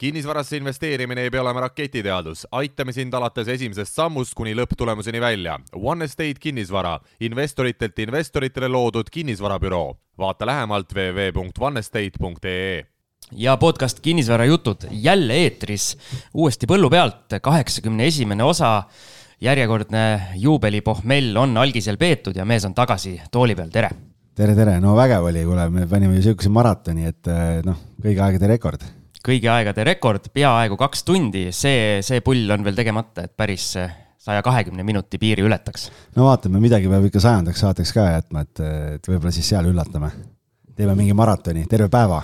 kinnisvarasse investeerimine ei pea olema raketiteadus, aitame sind alates esimesest sammust kuni lõpptulemuseni välja. One Estate kinnisvara, investoritelt investoritele loodud kinnisvarabüroo. vaata lähemalt www.onestate.ee ja podcast Kinnisvarajutud jälle eetris, uuesti põllu pealt, kaheksakümne esimene osa. järjekordne juubelipohmell on algisel peetud ja mees on tagasi tooli peal, tere. tere, tere, no vägev oli, kuule, me panime ju sihukese maratoni, et noh, kõigi aegade rekord kõigi aegade rekord, peaaegu kaks tundi, see, see pull on veel tegemata, et päris saja kahekümne minuti piiri ületaks. no vaatame, midagi peab ikka sajandaks saateks ka jätma, et, et võib-olla siis seal üllatame. teeme mingi maratoni, terve päeva.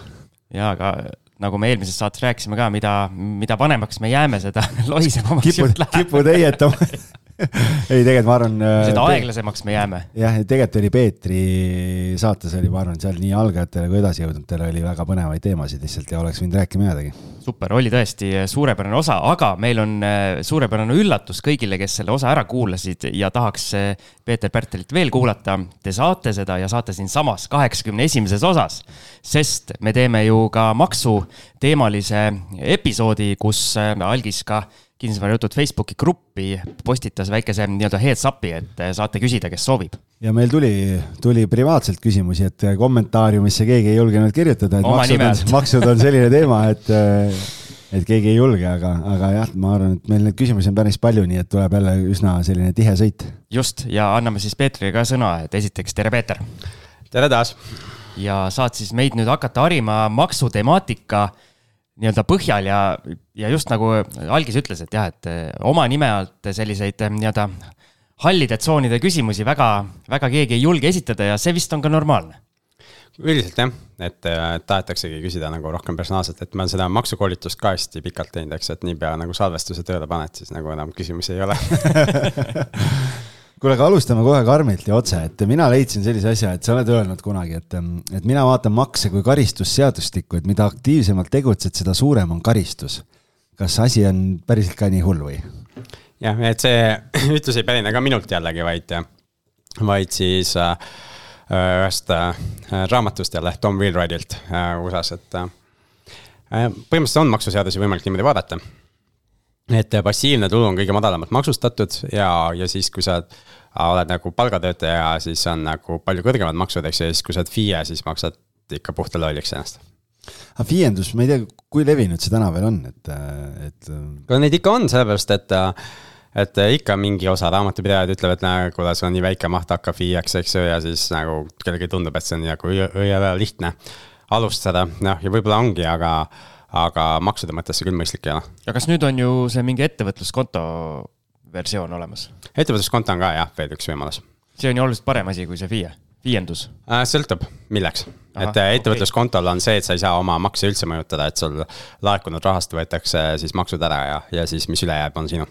ja, aga nagu me eelmises saates rääkisime ka, mida, mida vanemaks me jääme, seda lohisemamaks jutt läheb. kipud heietama ei, tegelikult ma arvan. seda äh, aeglasemaks me jääme. jah, tegelikult oli Peetri saates oli, ma arvan, seal nii algajatele kui edasijõudnutele oli väga põnevaid teemasid lihtsalt ja oleks võinud rääkima jäädagi. super, oli tõesti suurepärane osa, aga meil on äh, suurepärane üllatus kõigile, kes selle osa ära kuulasid ja tahaks äh, Peeter Pärtelit veel kuulata. Te saate seda ja saate siinsamas kaheksakümne esimeses osas, sest me teeme ju ka maksuteemalise episoodi, kus algis ka kinnisvarajutud Facebooki gruppi postitas väikese nii-öelda heads up'i, et saate küsida, kes soovib. ja meil tuli, tuli privaatselt küsimusi, et kommentaariumisse keegi ei julgenud kirjutada, et Oma maksud on, maksud on selline teema, et et keegi ei julge, aga, aga jah, ma arvan, et meil neid küsimusi on päris palju, nii et tuleb jälle üsna selline tihe sõit. just, ja anname siis Peetrile ka sõna, et esiteks tere, Peeter. tere taas. ja saad siis meid nüüd hakata harima maksutemaatika nii-öelda põhjal ja, ja just nagu algis ütles, et jah, et eh, oma nime alt selliseid eh, nii-öelda hallide tsoonide küsimusi väga, väga keegi ei julge esitada ja see vist on ka normaalne. üldiselt jah, et äh, tahetaksegi küsida nagu rohkem personaalselt, et ma olen seda maksukoolitust ka hästi pikalt teinud, eks, et niipea nagu salvestuse tööle paned, siis nagu enam küsimusi ei ole kuule, aga alustame kohe karmilt ja otse, et mina leidsin sellise asja, et sa oled öelnud kunagi, et, et mina vaatan makse kui karistusseadustikku, et mida aktiivsemalt tegutsed, seda suurem on karistus. kas asi on päriselt ka nii hull või? jah, et see ütlus ei pärine ka minult jällegi, vaid, vaid siis äh, ühest äh, raamatust jälle, Tom Wheelwrightilt äh, USA-s, et äh, põhimõtteliselt on maksuseadusi võimalik niimoodi vaadata et passiivne tulu on kõige madalamalt maksustatud ja, ja siis, kui sa oled nagu palgatöötaja, siis on nagu palju kõrgemad maksud, eks ju, ja siis kui sa oled FIE, siis maksad ikka puhta lolliks ennast. aga FIE-ndus, ma ei tea, kui levinud see täna veel on, et, et. no neid ikka on, sellepärast et, et ikka mingi osa raamatupidajad ütlevad, et näe, kuule, sul on nii väike maht, hakka FIE-ks, eks ju, ja siis nagu kellelgi tundub, et see on nagu lihtne alustada, noh, ja võib-olla ongi, aga aga maksude mõttes see küll mõistlik ei ole. ja kas nüüd on ju see mingi ettevõtluskonto versioon olemas? ettevõtluskonto on ka jah, veel üks võimalus. see on ju oluliselt parem asi kui see FIE, viiendus äh,. sõltub, milleks. et äh, ettevõtluskontol on see, et sa ei saa oma makse üldse mõjutada, et sul laekunud rahast võetakse siis maksud ära ja, ja siis, mis üle jääb, on sinu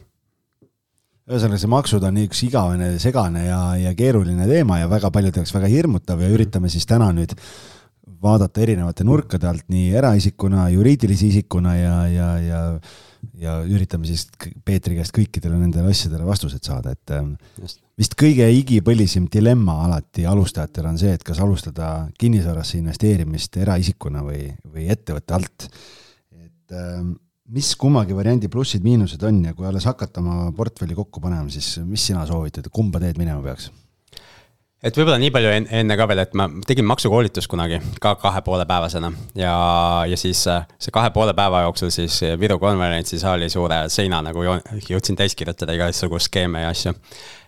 ühesõnaga, see maksud on üks igavene, segane ja, ja keeruline teema ja väga paljude jaoks väga hirmutav ja üritame siis täna nüüd vaadata erinevate nurkade alt nii eraisikuna, juriidilise isikuna ja, ja, ja ja üritame siis Peetri käest kõikidele nendele asjadele vastused saada, et ähm, Just. vist kõige igipõlisem dilemma alati alustajatel on see, et kas alustada kinnisvarasse investeerimist eraisikuna või, või ettevõtte alt. et ähm, mis kummagi variandi plussid-miinused on ja kui alles hakata oma portfelli kokku panema, siis mis sina soovitad, kumba teed minema peaks? Et võib-olla nii palju enne ka veel, et ma tegin maksukoolitust kunagi ka kahe poole päevasena ja, ja siis äh, see kahe poole päeva jooksul siis Viru konverentsisaali suure seina nagu jõudsin täis kirjutada igasugu skeeme ja asju.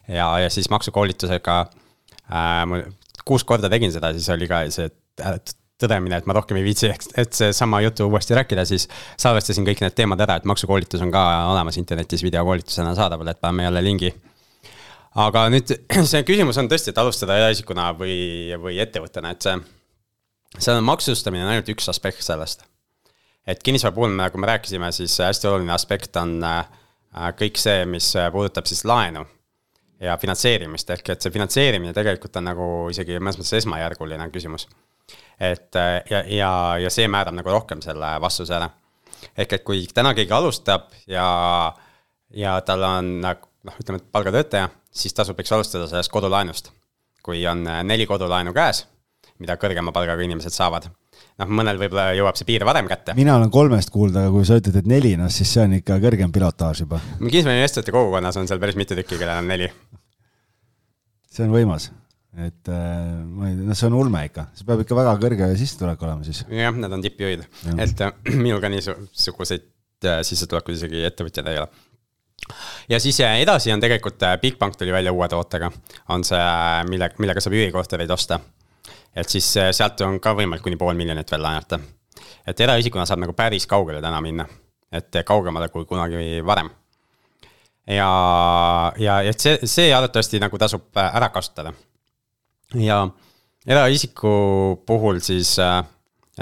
ja, ja siis maksukoolitusega äh, kuus korda tegin seda, siis oli ka see tõdemine, et ma rohkem ei viitsi, et seesama jutu uuesti rääkida, siis salvestasin kõik need teemad ära, et maksukoolitus on ka olemas internetis videokoolitusena saadaval, et paneme jälle lingi aga nüüd see küsimus on tõesti, et alustada eraisikuna või, või ettevõttena, et see, selle maksustamine on ainult üks aspekt sellest. et kinnisvara puhul, nagu me rääkisime, siis hästi oluline aspekt on äh, kõik see, mis puudutab siis laenu ja finantseerimist, ehk et see finantseerimine tegelikult on nagu isegi mõnes mõttes esmajärguline küsimus. et äh, ja, ja, ja see määrab nagu rohkem selle vastuse ära. ehk et kui täna keegi alustab ja, ja tal on nagu noh, ütleme, et palgatöötaja siis tasub, eks alustada sellest kodulaenust. kui on äh, neli kodulaenu käes, mida kõrgema palgaga inimesed saavad, noh, mõnel võib-olla jõuab see piir varem kätte. mina olen kolmest kuulda, aga kui sa ütled, et neli, noh siis see on ikka kõrgem pilotaaž juba. kinnisvarainvestorite kogukonnas on seal päris mitu tükki, kellel on neli. see on võimas, et äh, ma ei tea, noh, see on ulme ikka, see peab ikka väga kõrge sissetulek olema siis. jah, nad on tippjuhid, et äh, minul ka niisuguseid äh, sissetulekuid isegi ettevõtjad ei ole ja siis edasi on tegelikult Bigbank tuli välja uue tootega, on see, mille, millega saab üürikortereid osta et siis äh, sealt on ka võimalik kuni pool miljonit veel laenata. et eraisikuna saab nagu päris kaugele täna minna, et kaugemale kui kunagi varem. ja, ja, et see, see arvatavasti nagu tasub äh, ära kasutada. ja eraisiku puhul siis äh,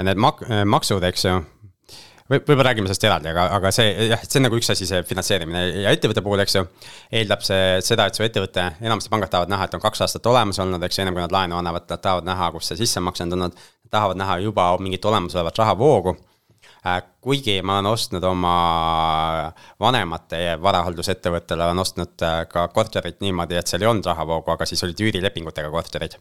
need mak-, maksud, eks ju võib-olla räägime sellest eraldi, aga, aga see jah, see on nagu üks asi, see finantseerimine ja ettevõtte puhul, eks ju. eeldab see seda, et su ettevõte, enamasti pangad tahavad näha, et on kaks aastat olemas olnud, eks ju, ennem kui nad laenu annavad, nad tahavad näha, kus see sissemakse on tulnud. tahavad näha juba mingit olemasolevat rahavoogu. Äh, kuigi ma olen ostnud oma vanemate varahaldusettevõttele, olen ostnud äh, ka korterit niimoodi, et seal ei olnud rahavoogu, aga siis olid üürilepingutega korterid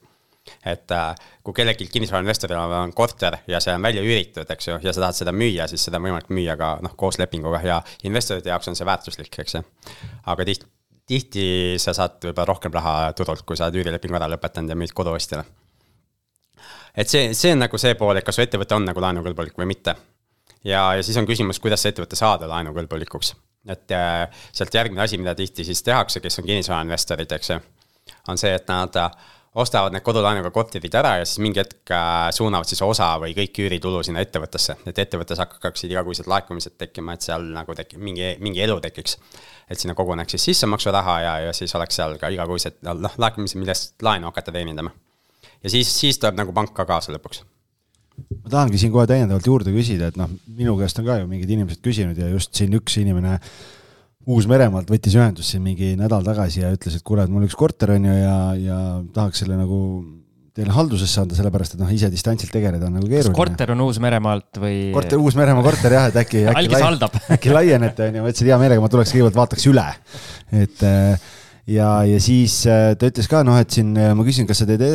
et äh, kui kellelgi kinnisvarainvestoril on korter ja see on välja üüritud, eks ju, ja sa tahad seda müüa, siis seda on võimalik müüa ka noh, koos lepinguga ja investorite jaoks on see väärtuslik, eks ju. aga tihti, tihti sa saad võib-olla rohkem raha turult, kui sa oled üürilepingu ära lõpetanud ja müüd koduostjale. et see, see on nagu see pool, et kas su ettevõte on nagu laenukõlbulik või mitte. ja, ja siis on küsimus, kuidas see ettevõte saada laenukõlbulikuks. et äh, sealt järgmine asi, mida tihti siis tehakse, kes on kinnisvarainvestorid, eks ju, on see, et nad äh, ostavad need kodulaenuga korterid ära ja siis mingi hetk äh, suunavad siis osa või kõik üüritulu sinna ettevõttesse, et ettevõttes hakkaksid igakuised laekumised tekkima, et seal nagu tekib mingi, mingi elu tekiks. et sinna koguneks siis sissemaksuraha ja, ja siis oleks seal ka igakuised noh, laekumised, millest laenu hakata teenindama. ja siis, siis tuleb nagu pank ka kaasa lõpuks ma tahangi siin kohe täiendavalt juurde küsida, et noh, minu käest on ka ju mingid inimesed küsinud ja just siin üks inimene äh, Uus-Meremaalt võttis ühendust siin mingi nädal tagasi ja ütles, et kuule, et mul üks korter on ju ja, ja tahaks selle nagu teile haldusesse anda, sellepärast et noh, ise distantsilt tegeleda on nagu keeruline. kas korter on Uus-Meremaalt või? korter, Uus-Meremaa korter jah, et äkki, äkki, lai, äkki laienete on ju, ma ütlesin hea meelega, ma tuleks kõigepealt vaataks üle. et äh, ja, ja siis äh, ta ütles ka noh, et siin äh, ma küsin, kas sa teed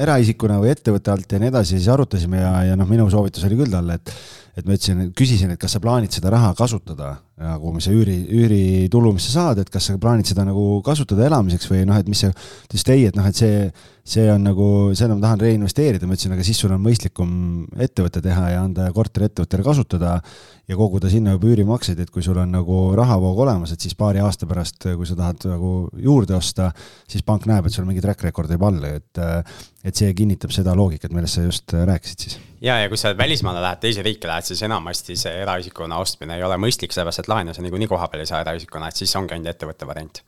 eraisikuna või ettevõtte alt ja nii edasi, siis arutasime ja, ja noh, minu soovitus oli küll talle, et et ma ütlesin, küsisin, et kas sa plaanid seda raha kasutada nagu, mis sa üüri, üüritulu, mis sa saad, et kas sa plaanid seda nagu kasutada elamiseks või noh, et mis see, ta ütles, et ei, et noh, et see, see on nagu, seda ma tahan reinvesteerida, ma ütlesin, aga siis sul on mõistlikum ettevõte teha ja anda korterettevõttele kasutada ja koguda sinna juba üürimakseid, et kui sul on nagu rahavoog olemas, et siis paari aasta pärast, kui sa tahad nagu juurde osta, siis pank näeb, et sul mingi track record jääb alla, et et see kinnitab seda loogikat, millest sa just rääkisid siis. ja, ja kui sa välismaale lähed, teise riiki lähed, siis enamasti see eraisikuna ostmine ei ole mõistlik, sellepärast et laenu sa niikuinii kohapeal ei saa eraisikuna, et siis ongi ainult ettevõtte variant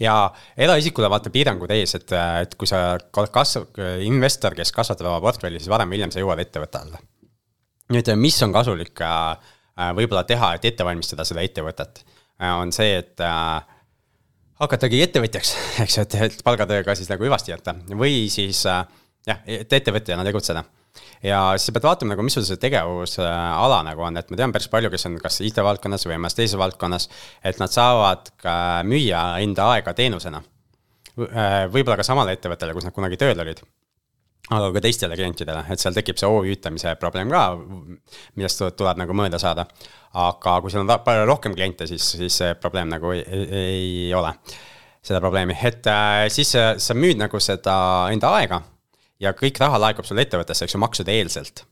ja eraisikule vaata piirangud ees, et, et kui sa kas-, investor, kes kasvatab oma portfelli, siis varem või hiljem sa jõuad ettevõtte alla nüüd, mis on kasulik äh, äh, võib-olla teha, et ette valmistada seda ettevõtet, äh, on see, et hakatagi ettevõtjaks, eks ju, et, et palgatööga siis nagu hüvasti jätta või siis jah, et ettevõtjana tegutseda. ja siis sa pead vaatama nagu, mis sul see tegevusala nagu on, et ma tean päris palju, kes on kas IT-valdkonnas või mõnes teises valdkonnas, et nad saavad ka müüa enda aega teenusena. võib-olla ka samale ettevõttele, kus nad kunagi tööl olid aga ka teistele klientidele, et seal tekib see OÜ-tamise probleem ka, millest tuleb nagu mööda saada. Aga kui sul on palju rohkem kliente, siis, siis see probleem nagu ei, ei, ole seda probleemi, et äh, siis sa, sa müüd nagu seda enda aega ja kõik raha laekub sulle ettevõttesse, eks ju, maksude eelselt.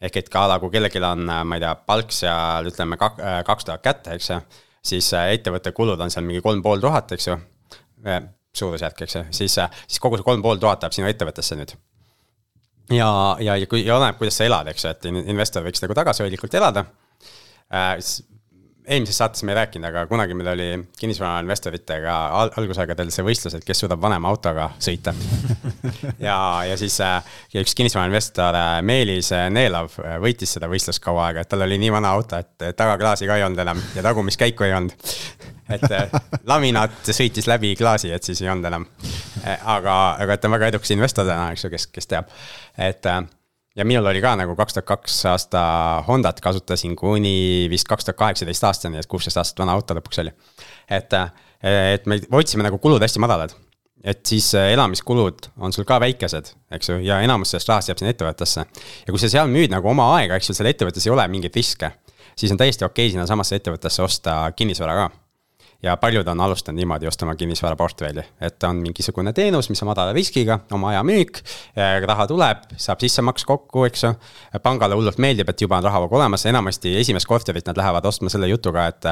ehk et ka kui kellelgi on, ma ei tea, palk seal ütleme äh, kaks tuhat kätte, eks ju, siis äh, ettevõtte kulud on seal mingi kolm pool tuhat, eks ju suurusjärk, eks ju, siis, siis kogu see kolm pool tuhat läheb sinu ettevõttesse nüüd. ja, ja, ja kui, ja oleneb, kuidas sa elad, eks ju, et investor võiks nagu tagasihoidlikult elada äh, eelmises saates me ei rääkinud, aga kunagi meil oli kinnisvarainvestoritega al algusaegadel see võistlus, et kes suudab vanema autoga sõita ja, ja siis ja üks kinnisvarainvestor äh, Meelis äh, Neelov äh, võitis seda võistlust kaua aega, et tal oli nii vana auto, et tagaklaasi ka ei olnud enam ja tagumiskäiku ei olnud. et laminaat sõitis läbi klaasi, et siis ei olnud enam. aga, aga et ta on väga edukas investor täna, eks ju, kes, kes teab, et ja minul oli ka nagu kaks tuhat kaks aasta Hondat kasutasin kuni vist kaks tuhat kaheksateist aastani, et kuusteist aastat vana auto lõpuks oli. et, et me otsime nagu kulud hästi madalad. et siis elamiskulud on sul ka väikesed, eks ju, ja enamus sellest rahast jääb sinna ettevõttesse. ja kui sa seal müüd nagu oma aega, eks ju, seal ettevõttes ei ole mingeid riske, siis on täiesti okei okay sinnasamasse ettevõttesse osta kinnisvara ka ja paljud on alustanud niimoodi ostma kinnisvaraportfelli, et on mingisugune teenus, mis on madala riskiga, oma aja müük. raha tuleb, saab sissemaks kokku, eks ju. pangale hullult meeldib, et juba on rahavoog olemas, enamasti esimest korterit nad lähevad ostma selle jutuga, et.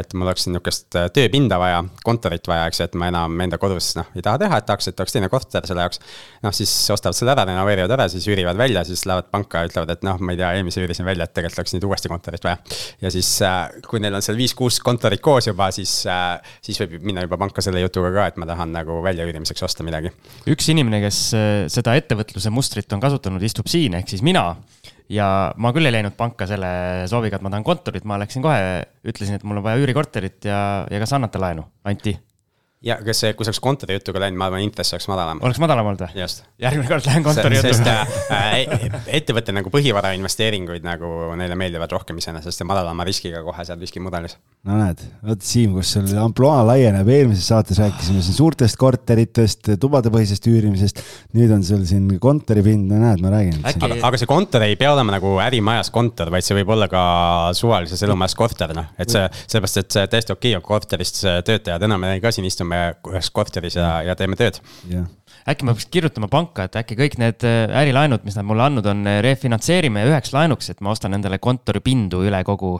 et mul oleks nihukest tööpinda vaja, kontorit vaja, eks ju, et ma enam enda kodus noh ei taha teha, et tahaks, et oleks teine korter selle jaoks. noh, siis ostavad selle ära, renoveerivad ära, siis üürivad välja, siis lähevad panka ja ütlevad, et noh, ma ei tea, eelmise üürisin välja, et tegelikult oleks nüüd uuesti kontorit vaja. ja siis, kui neil on seal viis-kuus kontorit koos juba, siis, äh, siis võib minna juba panka selle jutuga ka, et ma tahan nagu väljaüürimiseks osta midagi. üks inimene, kes äh, seda ettevõtluse mustrit on kasutanud, istub siin, ehk siis mina. ja ma küll ei läinud panka selle sooviga, et ma tahan kontorit, ma läksin kohe, ütlesin, et mul on vaja üürikorterit ja, ja kas annate laenu, anti ja kas see, kui sa oleks kontori jutuga läinud, ma arvan, intress oleks madalam. oleks madalam olnud või? järgmine kord lähen kontori jutuga äh, ettevõtte nagu põhivara investeeringuid nagu neile meeldivad rohkem iseenesest ja madalama riskiga kohe seal riskimudelis. no näed, vot Siim, kus sul ampluaa laieneb, eelmises saates rääkisime siin suurtest korteritest, tubadepõhisest üürimisest. nüüd on sul siin kontoripind, no näed, ma räägin. aga, aga see kontor ei pea olema nagu ärimajas kontor, vaid see võib olla ka suvalises elumajas korter, noh, et see, sellepärast, et see täiesti okei okay on korteris töötajad enam ei ka siin istuma istume ühes korteris ja, ja teeme tööd yeah.. äkki ma peaks kirjutama panka, et äkki kõik need äh, ärilaenud, mis nad mulle andnud on, äh, refinantseerime üheks laenuks, et ma ostan endale kontoripindu üle kogu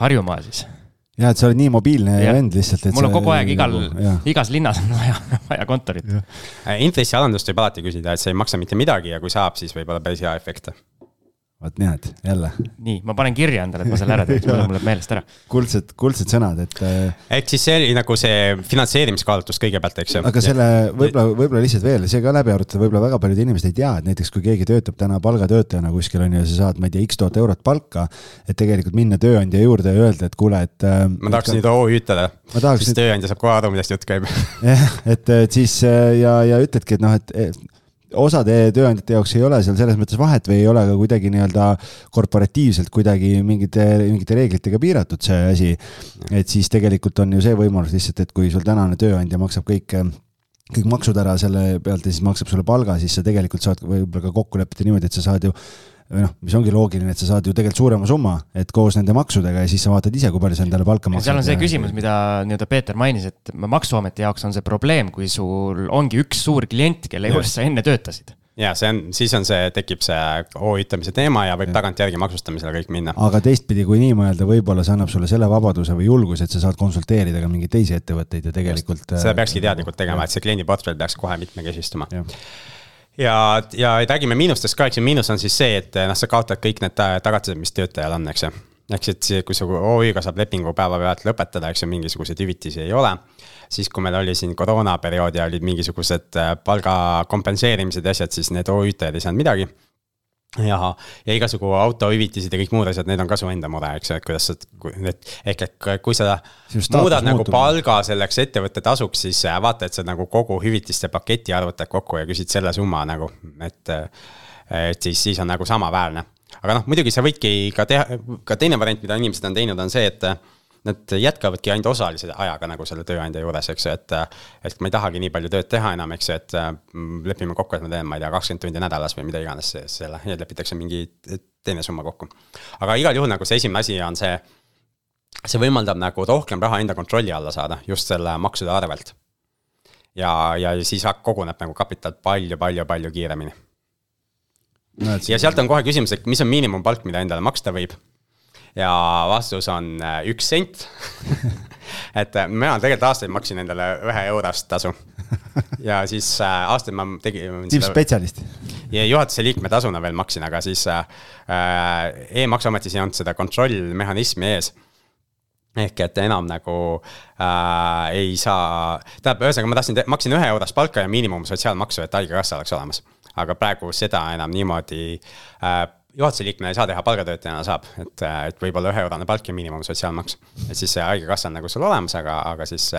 Harjumaa siis ja et sa oled nii mobiilne ja. vend lihtsalt. mul on kogu aeg igal, nagu, igas linnas on vaja, vaja kontorit. Äh, intressialandust võib alati küsida, et see ei maksa mitte midagi ja kui saab, siis võib olla päris hea efekt vot näed, jälle. nii, ma panen kirja endale, et ma selle ära teeks, muidu mul läheb meelest ära. kuldsed, kuldsed sõnad, et. Äh, ehk siis see oli nagu see finantseerimiskaalutlus kõigepealt, eks ju. aga selle võib-olla, võib-olla lihtsalt veel, see ka läbi arutada, võib-olla väga paljud inimesed ei tea, et näiteks kui keegi töötab täna palgatöötajana kuskil on ju, sa saad, ma ei tea, X tuhat eurot palka. et tegelikult minna tööandja juurde ja öelda, et kuule, et. Äh, ma tahaks nüüd OÜ-tada, siis nüüd... tööandja saab kohe aru, millest jutt käib. jah, et siis ja, ja ütledki, et noh, et osade tööandjate jaoks ei ole seal selles mõttes vahet või ei ole ka kuidagi nii-öelda korporatiivselt kuidagi mingite, mingite reeglitega piiratud see asi. et siis tegelikult on ju see võimalus lihtsalt, et kui sul tänane tööandja maksab kõik kõik maksud ära selle pealt ja siis maksab sulle palga, siis sa tegelikult saad võib-olla ka kokku leppida niimoodi, et sa saad ju või noh, mis ongi loogiline, et sa saad ju tegelikult suurema summa, et koos nende maksudega ja siis sa vaatad ise, kui palju sa endale palka maksad. seal on see küsimus, mida nii-öelda Peeter mainis, et maksuameti jaoks on see probleem, kui sul ongi üks suur klient, kelle juures sa enne töötasid ja see on, siis on see, tekib see OÜ-tamise teema ja võib tagantjärgi maksustamisele kõik minna. aga teistpidi, kui nii mõelda, võib-olla see annab sulle selle vabaduse või julguse, et sa saad konsulteerida ka mingeid teisi ettevõtteid ja tegelikult. seda peakski teadlikult tegema, et see kliendiportfell peaks kohe mitmekesistuma ja, ja räägime miinustest ka, eks ju, miinus on siis see, et noh, sa kaotad kõik need tagatised, mis töötajal on, eks ju. ehk siis, kui su OÜ-ga saab lepingu päevapealt lõpetada, eks ju, mingisuguseid hüvitisi ei ole. siis, kui meil oli siin koroonaperiood ja olid mingisugused äh, palga kompenseerimised ja asjad, siis need OÜ-tajad ei saanud midagi ja, ja igasugu autohüvitised ja kõik muud asjad, need on ka su enda mure, eks ju, et kuidas sa, et ehk, et kui sa muudad nagu muutub. palga selleks ettevõtte tasuks, siis äh, vaata, et sa nagu kogu hüvitiste paketi arvutad kokku ja küsid selle summa nagu, et. et siis, siis on nagu samaväärne, aga noh, muidugi sa võidki ka teha, ka teine variant, mida inimesed on teinud, on see, et nad jätkavadki ainult osalise ajaga nagu selle tööandja juures, eks ju, et. et ma ei tahagi nii palju tööd teha enam, eks ju, et mm, lepime kokku, et ma teen, ma ei tea, kakskümmend tundi nädalas või mida iganes selle ja lepitakse mingi teine summa kokku. aga igal juhul nagu see esimene asi on see, see võimaldab nagu rohkem raha enda kontrolli alla saada just selle maksude arvelt. ja, ja siis koguneb nagu kapital palju-palju-palju kiiremini. ja sealt on kohe küsimus, et mis on miinimumpalk, mida endale maksta võib ja vastus on äh, üks sent et äh, mina tegelikult aastaid maksin endale ühe eurost tasu. ja siis äh, aastaid ma tegin. tippspetsialist. ja juhatuse liikme tasuna veel maksin, aga siis äh, e-maksuametis ei olnud seda kontrollmehhanismi ees ehk et enam nagu äh, ei saa, tähendab, ühesõnaga ma tahtsin, maksin ühe eurost palka ja miinimum sotsiaalmaksu, et haigekassa oleks olemas. aga praegu seda enam niimoodi äh, juhatuse liikmena ei saa teha, palgatöötajana saab, et, et võib-olla üheeurone palk ja miinimum sotsiaalmaks. et siis see haigekassa on nagu sul olemas, aga, aga siis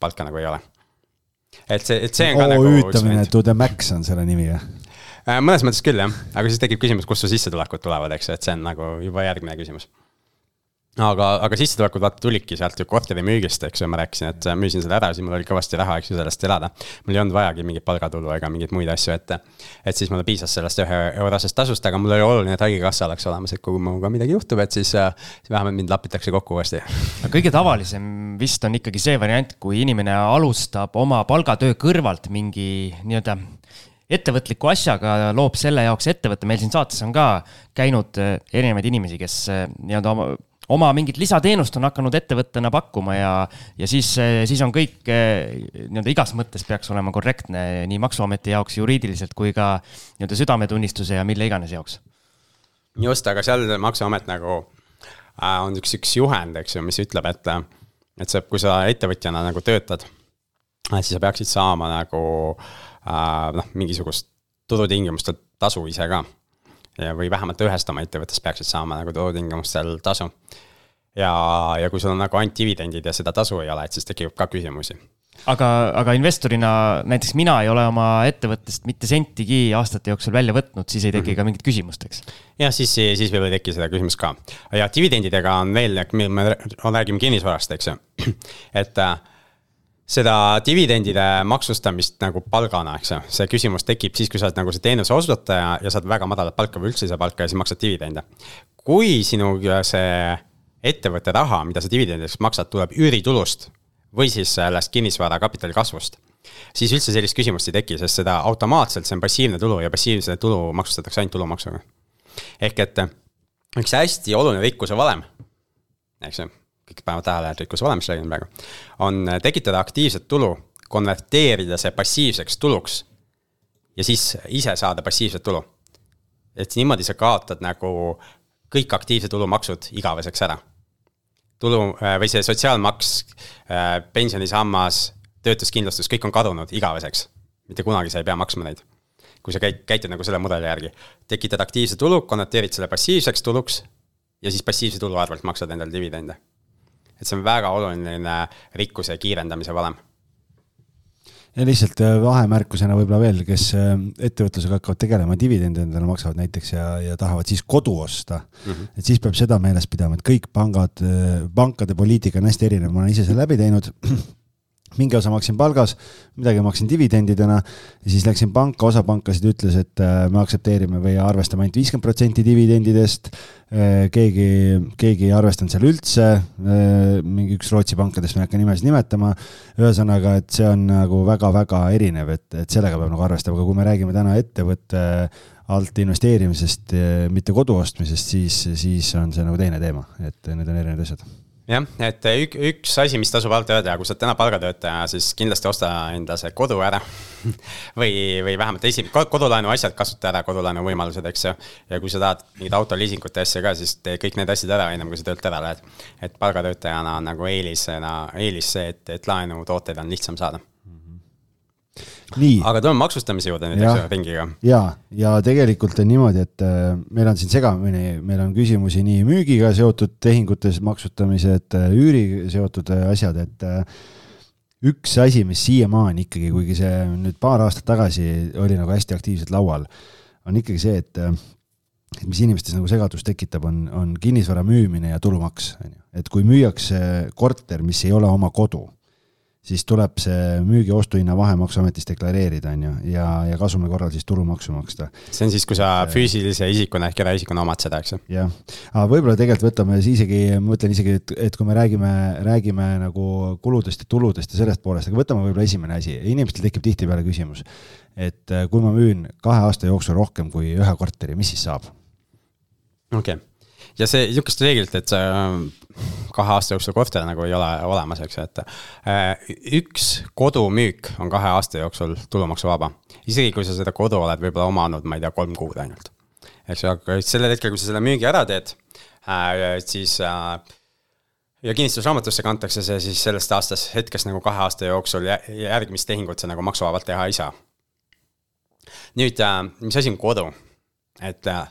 palka nagu ei ole. et see, et see on ka nagu. OÜ-tamine to the max on selle nimi, jah? Äh, mõnes mõttes küll jah, aga siis tekib küsimus, kust su sissetulekud tulevad, eks ju, et see on nagu juba järgmine küsimus aga, aga sissetulekud vaata tulidki sealt ju korteri müügist, eks ju, ma rääkisin, et müüsin selle ära, siis mul oli kõvasti raha, eks ju, sellest elada. mul ei olnud vajagi mingit palgatulu ega mingeid muid asju, et, et siis mulle piisas sellest ühe eurosest tasust, aga mul oli oluline, et haigekassa oleks olemas, et kui minuga midagi juhtub, et siis, siis vähemalt mind lapitakse kokku uuesti. kõige tavalisem vist on ikkagi see variant, kui inimene alustab oma palgatöö kõrvalt mingi nii-öelda ettevõtliku asjaga, loob selle jaoks ettevõtte, meil siin saates on ka käinud erinevaid inimesi, kes nii-öelda oma oma mingit lisateenust on hakanud ettevõttena pakkuma ja, ja siis, siis on kõik nii-öelda igas mõttes peaks olema korrektne nii Maksuameti jaoks juriidiliselt kui ka nii-öelda südametunnistuse ja mille iganes jaoks. just, aga seal Maksuamet nagu äh, on üks, üks juhend, eks ju, mis ütleb, et, et see, kui sa ettevõtjana nagu töötad, siis sa peaksid saama nagu äh, noh, mingisugust turutingimustel tasu ise ka või vähemalt ühest oma ettevõttest peaksid saama nagu turutingimustel tasu. ja, ja kui sul on nagu ainult dividendid ja seda tasu ei ole, et siis tekib ka küsimusi aga, aga investorina näiteks mina ei ole oma ettevõttest mitte sentigi aastate jooksul välja võtnud, siis ei teki mm -hmm. ka mingit küsimust, eks. jah, siis, siis võib-olla ei teki seda küsimust ka. ja dividendidega on veel, me räägime kinnisvarast, eks ju, et äh, seda dividendide maksustamist nagu palgana, eks ju, see küsimus tekib siis, kui sa oled nagu see teenuse osutaja ja saad väga madalat palka või üldse ei saa palka ja siis maksad dividende. kui sinu see ettevõtte raha, mida sa dividendideks maksad, tuleb üüritulust või siis sellest kinnisvara kapitali kasvust, siis üldse sellist küsimust ei teki, sest seda automaatselt, see on passiivne tulu ja passiivse tulu maksustatakse ainult tulumaksuga. ehk et üks hästi oluline rikkuse valem, eks ju kõik panevad tähele, et rikkuse olemas räägin praegu, on tekitada aktiivset tulu, konverteerida see passiivseks tuluks ja siis ise saada passiivset tulu. et niimoodi sa kaotad nagu kõik aktiivse tulu maksud igaveseks ära. tulu äh, või see sotsiaalmaks, äh, pensionisammas, töötuskindlustus, kõik on kadunud igaveseks. mitte kunagi sa ei pea maksma neid. kui sa käid, käitud nagu selle mudeli järgi, tekitad aktiivse tulu, konverteerid selle passiivseks tuluks ja siis passiivse tulu arvelt maksad endale dividende et see on väga oluline rikkuse kiirendamise valem ja lihtsalt äh, vahemärkusena võib-olla veel, kes äh, ettevõtlusega hakkavad tegelema, dividende endale maksavad näiteks ja, ja tahavad siis kodu osta mm. -hmm. et siis peab seda meeles pidama, et kõik pangad, äh, pankade poliitika on hästi erinev, ma olen ise selle läbi teinud mingi osa maksin palgas, midagi maksin dividendidena ja siis läksin panka, osa pankasid ütles, et äh, me aktsepteerime või arvestame ainult viiskümmend protsenti dividendidest. Äh, keegi, keegi ei arvestanud seal üldse, äh, mingi üks Rootsi pankadest, ma ei hakka nimesid nimetama. ühesõnaga, et see on nagu väga-väga erinev, et, et sellega peab nagu arvestama, aga kui me räägime täna ettevõtte alt investeerimisest, mitte kodu ostmisest, siis, siis on see nagu teine teema, et need on erinevad asjad jah, et ük, üks asi, mis tasub alati öelda, kui sa oled täna palgatöötaja, siis kindlasti osta enda see kodu ära või, või vähemalt esi-, kodulaenu asjad kasuta ära, kodulaenu võimalused, eks ju. ja kui sa tahad mingit autoliisingute asja ka, siis tee kõik need asjad ära, ennem kui sa töölt ära lähed. et palgatöötajana on nagu eelisena, eelis see, et, et laenutooteid on lihtsam saada aga tuleme maksustamise juurde nüüd, eks ju, ringiga. ja, ja tegelikult on niimoodi, et äh, meil on siin segamini, meil on küsimusi nii müügiga seotud tehingutes maksustamised, äh, üüri seotud äh, asjad, et üks asi, mis siiamaani ikkagi, kuigi see nüüd paar aastat tagasi oli nagu hästi aktiivselt laual, on ikkagi see, et mis inimestes nagu segadust tekitab, on, on kinnisvara müümine ja tulumaks, on ju. et kui müüakse korter, mis ei ole oma kodu siis tuleb see müügi-ostuhinna vahe Maksuametis deklareerida, on ju, ja, ja kasumi korral siis tulumaksu maksta. see on siis, kui sa füüsilise isikuna ehk eraisikuna omad seda, eks ju? jah, aga võib-olla tegelikult võtame siis isegi, ma mõtlen isegi, et, et kui me räägime, räägime nagu kuludest ja tuludest ja sellest poolest, aga võtame võib-olla esimene asi, inimestel tekib tihtipeale küsimus, et äh, kui ma müün kahe aasta jooksul rohkem kui ühe korteri, mis siis saab? okei okay ja see niisugust reeglit, et see kahe aasta jooksul korter nagu ei ole olemas, eks ju, et äh, üks kodumüük on kahe aasta jooksul tulumaksuvaba. isegi kui sa seda kodu oled võib-olla omanud, ma ei tea, kolm kuud ainult. eks ju, aga sellel hetkel, kui sa selle müügi ära teed, äh, siis äh, ja kinnistusraamatusse kantakse see siis sellest aastast, hetkest nagu kahe aasta jooksul järgmist tehingut sa nagu maksuvabalt teha ei saa. nüüd, mis asi on kodu? Et äh,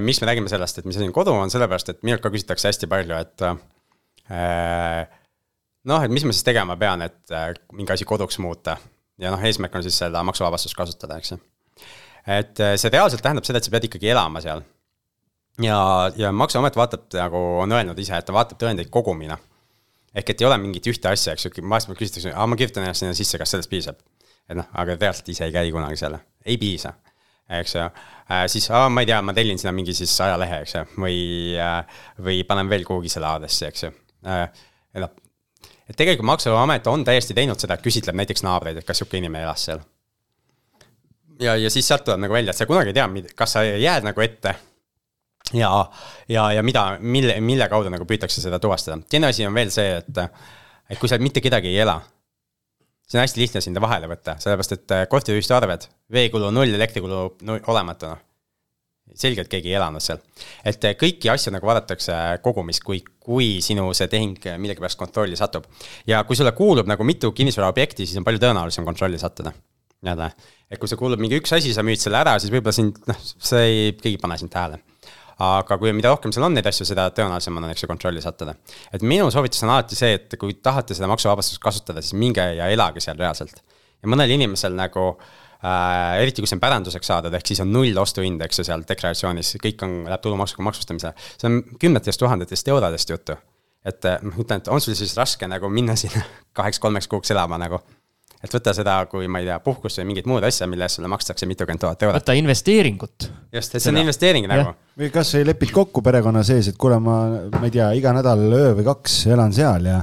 miks me räägime sellest, et mis asi on kodu, on sellepärast, et minult ka küsitakse hästi palju, et äh, noh, et mis ma siis tegema pean, et äh, mingi asi koduks muuta. ja noh, eesmärk on siis seda maksuvabastust kasutada, eks ju. et see reaalselt tähendab seda, et sa pead ikkagi elama seal. ja, ja maksuamet vaatab nagu on öelnud ise, et ta vaatab tõendeid kogumina. ehk et ei ole mingit ühte asja, eks ju, vahest küsitakse, aa ma kirjutan ennast sinna sisse, kas sellest piisab? et noh, aga reaalselt ise ei käi kunagi seal, ei piisa eks ju äh,. siis, ma ei tea, ma tellin sinna mingi siis ajalehe, eks ju, või äh,, või panen veel kuhugi selle aadressi, eks ju äh,. noh, et tegelikult Maksuamet on täiesti teinud seda, et küsitleb näiteks naabreid, et kas sihuke inimene elas seal. ja, ja siis sealt tuleb nagu välja, et sa kunagi ei tea, kas sa jääd nagu ette ja, ja, ja mida, mille, mille kaudu nagu püütakse seda tuvastada. teine asi on veel see, et, et kui sa mitte kedagi ei ela, siis on hästi lihtne sinna vahele võtta, sellepärast et äh, korteriühistu arved, veekulu null, elektrikulu null, olematu, noh. selgelt keegi ei elanud seal. et äh, kõiki asju nagu vaadatakse kogumis, kui, kui sinu see tehing millegipärast kontrolli satub. ja kui sulle kuulub nagu mitu kinnisvaraobjekti, siis on palju tõenäolisem kontrolli sattuda jälle, et kui sul kuulub mingi üks asi, sa müüd selle ära, siis võib-olla sind, noh, see ei, keegi ei pane sind tähele aga kui, mida rohkem seal on neid asju, seda tõenäolisem on, eks ju, kontrolli sattuda. et minu soovitus on alati see, et kui tahate seda maksuvabastust kasutada, siis minge ja elage seal reaalselt. ja mõnel inimesel nagu äh,, eriti kui see on päranduseks saadud, ehk siis on null ostuhind, eks ju, seal deklaratsioonis, kõik on, läheb tulumaksuga maksustamisele. see on kümnetest tuhandetest eurodest juttu. et ma ütlen, et on sul siis raske nagu minna sinna kaheks-kolmeks kuuks elama nagu et võta seda kui, ma ei tea, puhkust või mingit muud asja, mille eest sulle makstakse mitukümmend tuhat eurot. võta investeeringut. just, et see on investeering nagu. või kasvõi lepid kokku perekonna sees, et kuule, ma, ma ei tea, iga nädal öö või kaks elan seal ja,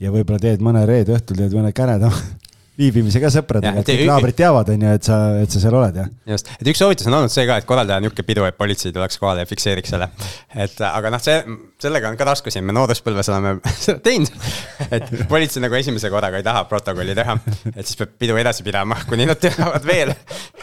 ja võib-olla teed mõne reede õhtul teed mõne käredama viibimise ka sõpradega, et kõik naabrid teavad, on ju, et sa, et sa seal oled, jah. just, et üks soovitus on olnud see ka, et korraldada niisugune pidu, et politsei tuleks kohale ja fikseeriks selle. et aga noh, see, sellega on ka raskusi, me nooruspõlves oleme seda teinud. et politsei nagu esimese korraga ei taha protokolli teha, et siis peab pidu edasi pidama, kuni nad teavad veel.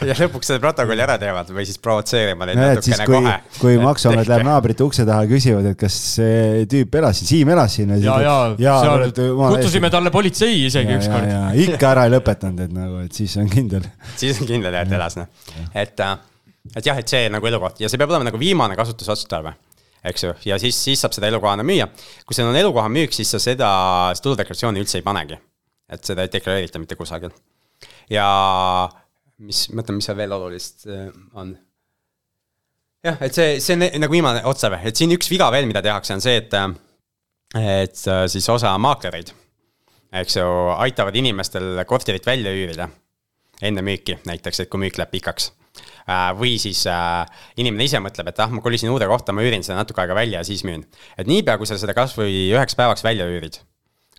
ja lõpuks selle protokolli ära teevad või siis provotseerima neid natukene kui, kohe. kui maksuamet läheb naabrite ukse taha, küsivad, et kas see tüüp elas siin, Siim elas siin. ja, ja, ja, kutsusime talle politsei isegi ükskord. ikka ära ei lõpetanud, et nagu, et siis on kindel. siis on kindel jah, et elas noh, et, äh, et jah, et see nagu elukoht ja see peab olema nagu viimane kasutusotstarve eks ju, ja siis, siis saab seda elukohana müüa. kui seal on elukoha müük, siis sa seda tuludeklaratsiooni üldse ei panegi. et seda ei deklareerita mitte kusagil. ja mis, mõtlen, mis seal veel olulist äh, on. jah, et see, see on nagu viimane otstarve, et siin üks viga veel, mida tehakse, on see, et, äh, et siis osa maaklereid eks ju, aitavad inimestel korterit välja üürida enne müüki näiteks, et kui müük läheb pikaks. Äh, või siis äh, inimene ise mõtleb, et ah, ma kolisin uude kohta, ma üürin seda natuke aega välja ja siis müün. et niipea, kui sa seda kasvõi üheks päevaks välja üürid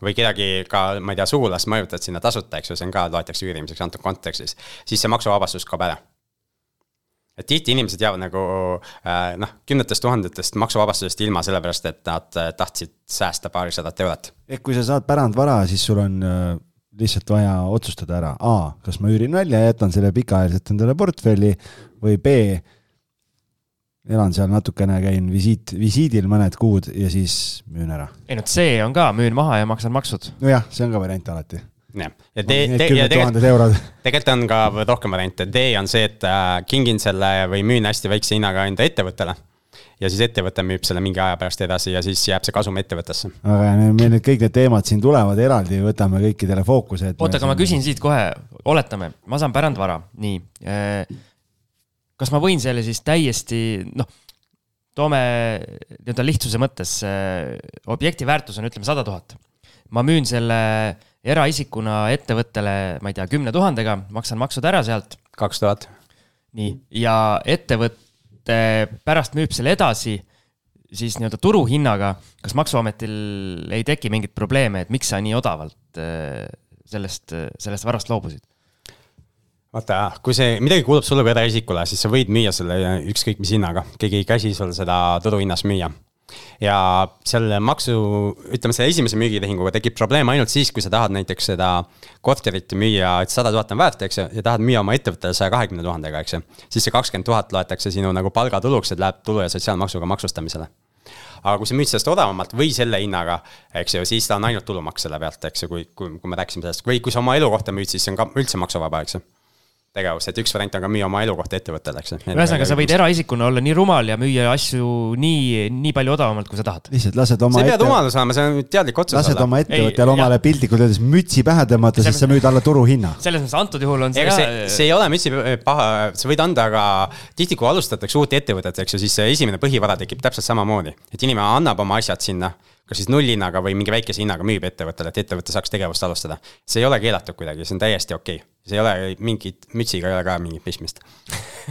või kedagi ka, ma ei tea, sugulast mõjutad sinna tasuta, eks ju, see on ka, loetakse üürimiseks antud kontekstis, siis see maksuvabastus kaob ära et tihti inimesed jäävad nagu äh, noh, kümnetest tuhandetest maksuvabastusest ilma, sellepärast et nad tahtsid säästa paarisadat eurot. ehk kui sa saad pärandvara, siis sul on lihtsalt vaja otsustada ära, A, kas ma üürin välja ja jätan selle pikaajaliselt endale portfelli või B, elan seal natukene, käin visiit, visiidil mõned kuud ja siis müün ära. ei no C on ka, müün maha ja maksan maksud. nojah, see on ka variant alati. Jah, ja D, D ja tegelikult, tegelikult on ka rohkem variante, D on see, et äh, kingin selle või müün hästi väikse hinnaga enda ettevõttele ja siis ettevõte müüb selle mingi aja pärast edasi ja siis jääb see kasum ettevõttesse. aga meil nüüd kõik need teemad siin tulevad eraldi, võtame kõikidele fookuse. oota, aga ma küsin siit kohe, oletame, ma saan pärandvara, nii. Äh, kas ma võin selle siis täiesti, noh, toome nii-öelda lihtsuse mõttes, äh, objekti väärtus on, ütleme, sada tuhat. ma müün selle eraisikuna ettevõttele, ma ei tea, kümne tuhandega, maksan maksud ära sealt. kaks tuhat. nii, ja ettevõte pärast müüb selle edasi siis nii-öelda turuhinnaga, kas Maksuametil ei teki mingit probleeme, et miks sa nii odavalt äh, sellest, sellest varast loobusid? vaata, kui see midagi kuulub sulle kui eraisikule, siis sa võid müüa selle ükskõik mis hinnaga, keegi ei käsi sul seda turuhinnas müüa ja selle maksu, ütleme selle esimese müügitehinguga tekib probleem ainult siis, kui sa tahad näiteks seda korterit müüa, et sada tuhat on väärt, eks ju, ja tahad müüa oma ettevõttele saja kahekümne tuhandega, eks ju. siis see kakskümmend tuhat loetakse sinu nagu palgatuluks, et läheb tulu- ja sotsiaalmaksuga maksustamisele aga kui sa müüd sellest odavamalt või selle hinnaga, eks ju, siis ta on ainult tulumaks selle pealt, eks ju, kui, kui, kui me rääkisime sellest või kui sa oma elukohta müüd, siis see on ka üldse maksuvaba, eks ju tegevus, et üks variant on ka müüa oma elukoht ettevõttele, eks ühesõnaga, sa võid eraisikuna olla nii rumal ja müüa asju nii, nii palju odavamalt, kui sa tahad. lihtsalt lased oma sa ei pea rumalus olema, see on teadlik otsus lased olla. oma ettevõtjale omale piltlikult öeldes mütsi pähe tõmmata, siis sa müüd alla turuhinna. selles mõttes antud juhul on see see, see ei ole mütsi paha, sa võid anda ka, tihti kui alustatakse uut ettevõtet, eks ju, siis see esimene põhivara tekib täpselt samamoodi. et inimene annab oma asjad sinna kas siis nullhinnaga või mingi väikese hinnaga müüb ettevõttele, et ettevõte saaks tegevust alustada. see ei ole keelatud kuidagi, see on täiesti okei okay. see ei ole mingit, mütsiga ei ole ka mingit pistmist.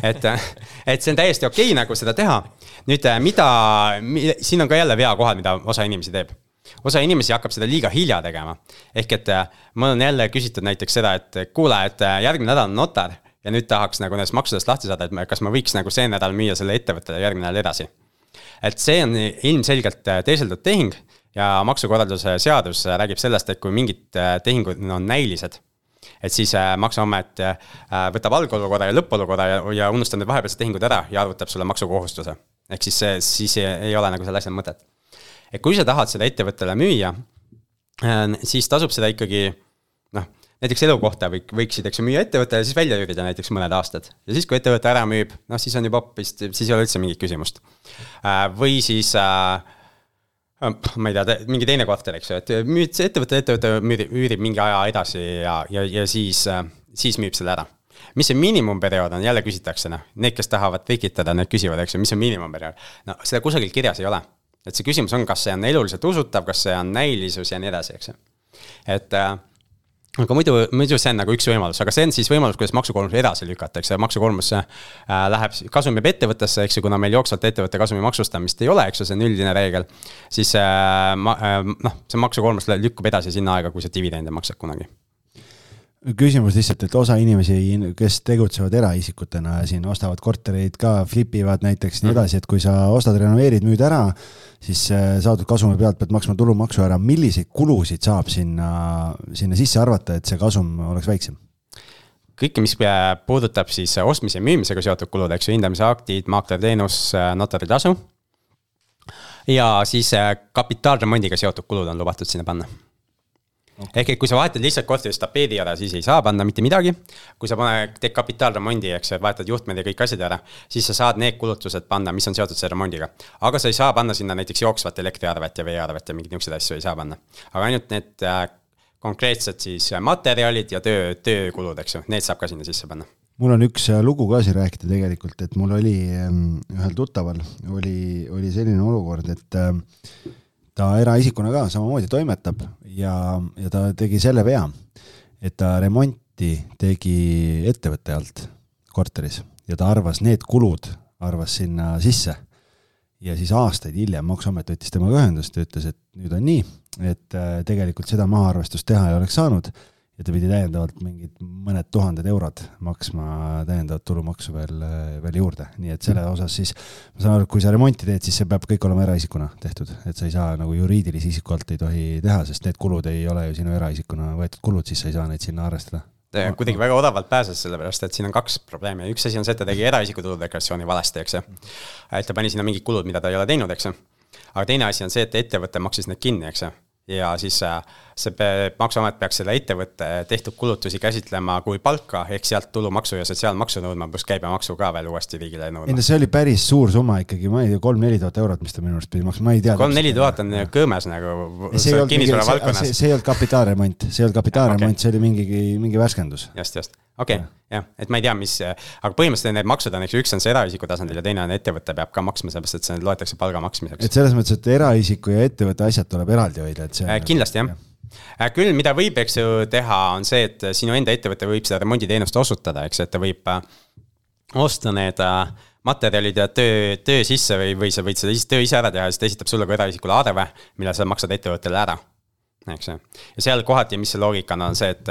et, et see on täiesti okei okay, nagu seda teha. nüüd, mida, siin on ka jälle veakohad, mida osa inimesi teeb osa inimesi hakkab seda liiga hilja tegema. ehk et mul on jälle küsitud näiteks seda, et kuule, et järgmine nädal on notar ja nüüd tahaks nagu nendest maksudest lahti saada, et kas ma võiks nagu see nädal müüa selle ettevõttele järgmine nädal edasi et see on ilmselgelt äh, teeseldud tehing ja maksukorralduse seadus äh, räägib sellest, et kui mingid äh, tehingud on näilised, et siis maksuamet võtab algolukorra ja lõppolukorra ja, ja unustab need vahepealsed tehingud ära ja arvutab sulle maksukohustuse. ehk siis see, siis ei, ole nagu selle asja mõtet. et kui sa tahad seda ettevõttele müüa, siis tasub seda ikkagi näiteks elukohta võik-, võiksid, eks ju, müüa ettevõttele siis välja üürida näiteks mõned aastad. ja siis, kui ettevõte ära müüb, noh, siis on juba hoopis, siis ei ole üldse mingit küsimust. Äh, või siis äh, ma ei tea, mingi teine korter, eks ju, et müüd ettevõte müüb, üürib mingi aja edasi ja, ja, ja siis, äh, siis müüb selle ära. mis see miinimumperiood on, jälle küsitakse, noh, need, kes tahavad trikitada, need küsivad, eks ju, mis on miinimumperiood. no seda kusagil kirjas ei ole. et see küsimus on, kas see on eluliselt usutav, kas see on näilisus ja nii edasi, eks ju. et äh, aga muidu, muidu see on nagu üks võimalus, aga see on siis võimalus, kuidas maksukoormus edasi lükata, eks ju, maksukoormus äh, läheb, kasum jääb ettevõttesse, eks ju, kuna meil jooksvalt ettevõtte kasumi maksustamist ei ole, eks ju, see on üldine reegel. siis äh, ma, äh, noh, see maksukoormus lükkub edasi sinna aega, kui sa dividende maksad kunagi küsimus lihtsalt, et osa inimesi, kes tegutsevad eraisikutena ja siin ostavad kortereid ka, flip ivad näiteks nii mhm. edasi, et kui sa ostad, renoveerid, müüd ära, siis äh, saadud kasumi pealt pead maksma tulumaksu ära, milliseid kulusid saab sinna, sinna sisse arvata, et see kasum oleks väiksem? kõike, mis puudutab siis ostmise ja müümisega seotud kulud, eks ju, hindamise aktid, maaklerteenus, notaritasu. ja siis äh, kapitaalremondiga seotud kulud on lubatud sinna panna okay.. ehk et kui sa vahetad lihtsalt korteris tapeedi ära, siis ei saa panna mitte midagi. kui sa paned, teed kapitaalremondi, eks ju, vahetad juhtmed ja kõik asjad ära, siis sa saad need kulutused panna, mis on seotud selle remondiga. aga sa ei saa panna sinna näiteks jooksvat elektriarvet ja veearvet ja mingeid niisuguseid asju ei saa panna. aga ainult need äh, konkreetsed siis materjalid ja töö, töökulud, eks ju, need saab ka sinna sisse panna mul on üks äh, lugu ka siin rääkida tegelikult, et mul oli ähm, ühel tuttaval oli, oli selline olukord, et äh, ta eraisikuna ka samamoodi toimetab ja, ja ta tegi selle vea, et ta remonti tegi ettevõtte alt korteris ja ta arvas need kulud, arvas sinna sisse. ja siis aastaid hiljem Maksuamet võttis temaga ühendust ja ütles, et nüüd on nii, et äh, tegelikult seda mahaarvestust teha ei oleks saanud ja ta pidi täiendavalt mingid mõned tuhanded eurod maksma täiendavat tulumaksu veel, veel juurde, nii et selle osas siis ma saan aru, et kui sa remonti teed, siis see peab kõik olema eraisikuna tehtud, et sa ei saa nagu juriidilise isiku alt ei tohi teha, sest need kulud ei ole ju sinu eraisikuna võetud kulud, siis sa ei saa neid sinna arvestada. Ta kuidagi väga odavalt pääses, sellepärast et siin on kaks probleemi, üks asi on see, et ta tegi eraisiku tuludeklaratsiooni valesti, eks ju. et ta pani sinna mingid kulud, mida ta ei ole teinud, eks ju. aga teine asi on see, et ettevõte maksis need kinni, eks ju ja siis äh, see maksuamet peaks selle ettevõtte tehtud kulutusi käsitlema kui palka, ehk sealt tulumaksu ja sotsiaalmaksu nõudma, pluss käibemaksu ka veel uuesti riigile nõudma. ei no see oli päris suur summa ikkagi, ma ei tea, kolm-neli tuhat eurot, mis ta minu arust pidi maksma, ma ei tea. kolm-neli tuhat on kõõmes nagu see ei olnud kapitaalremont, see ei olnud kapitaalremont see oli mingi, mingi värskendus. just, just okei okay,, jah, et ma ei tea, mis, aga põhimõtteliselt need maksud on, eks ju, üks on see eraisiku tasandil ja teine on ettevõte peab ka maksma, sellepärast et see loetakse palga maksmiseks. et selles mõttes, et eraisiku ja ettevõtte asjad tuleb eraldi hoida, et see äh,. kindlasti jah äh, küll, mida võib, eks ju, teha, on see, et sinu enda ettevõte võib seda remonditeenust osutada, eks, et ta võib äh, osta need äh, materjalid ja töö, töö sisse või, või sa võid seda töö ise ära teha ja siis ta esitab sulle kui eraisikule arve, mille sa maksad ettevõttele ära eks ju. ja seal kohati, mis see loogika on, see, et,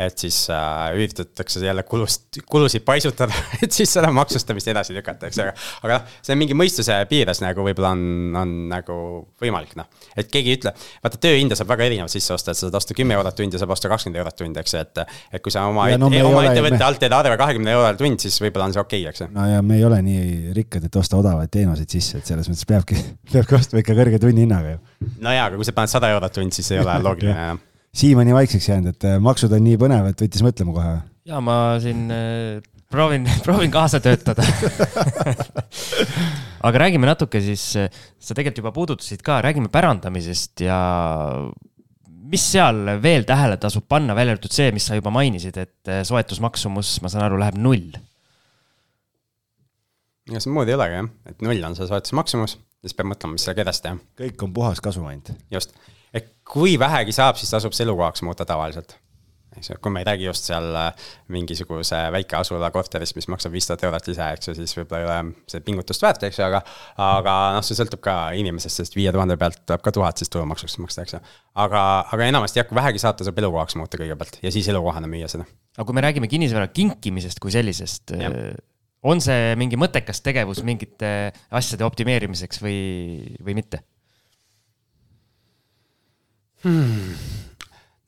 et siis äh, üritatakse jälle kulust, kulusid paisutada et siis seda maksustamist edasi lükata, eks ju, aga. aga noh, see on mingi mõistuse piires nagu võib-olla on, on nagu võimalik, noh. et keegi ei ütle, vaata tööhinda saab väga erinevalt sisse osta, et sa saad osta kümme eurot tund ja saab osta kakskümmend eurot tund, eks ju, et. et kui sa oma, no, oma ettevõtte me... alt teed arve kahekümne eurole tund, siis võib-olla on see okei okay,, eks ju. no ja me ei ole nii rikkad, et osta odavaid teenuseid sisse, et selles mõttes peabki, peabki ostma ikka kõrge tunnihinnaga ju. No jaa, aga kui sa paned sada eurot tund, siis ei ole loogiline jah. Siim on nii vaikseks jäänud, et äh, maksud on nii põnev, et võttis mõtlema kohe. ja ma siin äh, proovin, proovin kaasa töötada aga räägime natuke siis, sa tegelikult juba puudutasid ka, räägime pärandamisest ja mis seal veel tähele tasub panna, välja arvatud see, mis sa juba mainisid, et soetusmaksumus, ma saan aru, läheb null? ega see muud ei olegi jah, et null on see soetusmaksumus, siis peab mõtlema, mis sellega edasi teha. kõik on puhas kasum ainult. just, et kui vähegi saab, siis tasub see elukohaks muuta tavaliselt eks ju, kui me ei räägi just seal äh, mingisuguse väikeasula korterist, mis maksab viis tuhat eurot ise, eks ju, siis võib-olla ei ole see pingutust väärt, eks ju, aga. aga noh, see sõltub ka inimesest, sest viie tuhande pealt tuleb ka tuhat siis tulumaksuks maksta, eks ju. aga, aga enamasti jah, kui vähegi saab, tasub elukohaks muuta kõigepealt ja siis elukohana müüa seda. aga kui me räägime kinnisvara kinkimisest kui sellisest, on see mingi mõttekas tegevus mingite asjade optimeerimiseks või, või mitte hmm.?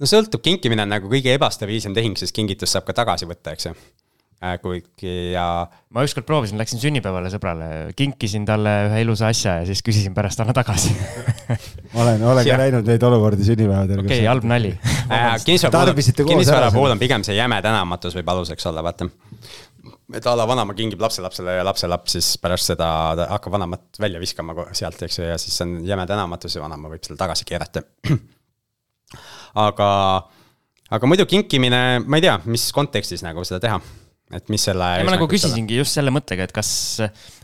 no sõltub, kinkimine on nagu kõige ebastabiilsem tehing, sest kingitust saab ka tagasi võtta, eks ju äh, kuigi ja. ma ükskord proovisin, läksin sünnipäevale sõbrale, kinkisin talle ühe ilusa asja ja siis küsisin pärast anna tagasi ma olen, olen ka näinud neid olukordi sünnipäevadel. okei okay,, halb nali äh, kinnisvara puhul on pigem see jäme tänamatus võib aluseks olla, vaata. Et a la vanaema kingib lapselapsele ja lapselaps siis pärast seda hakkab vanemat välja viskama sealt, eks ju, ja siis on jäme tänamatus ja vanaema võib selle tagasi keerata. Aga, aga muidu kinkimine, ma ei tea, mis kontekstis nagu seda teha et mis selle. ma nagu küsisingi just selle mõttega, et kas,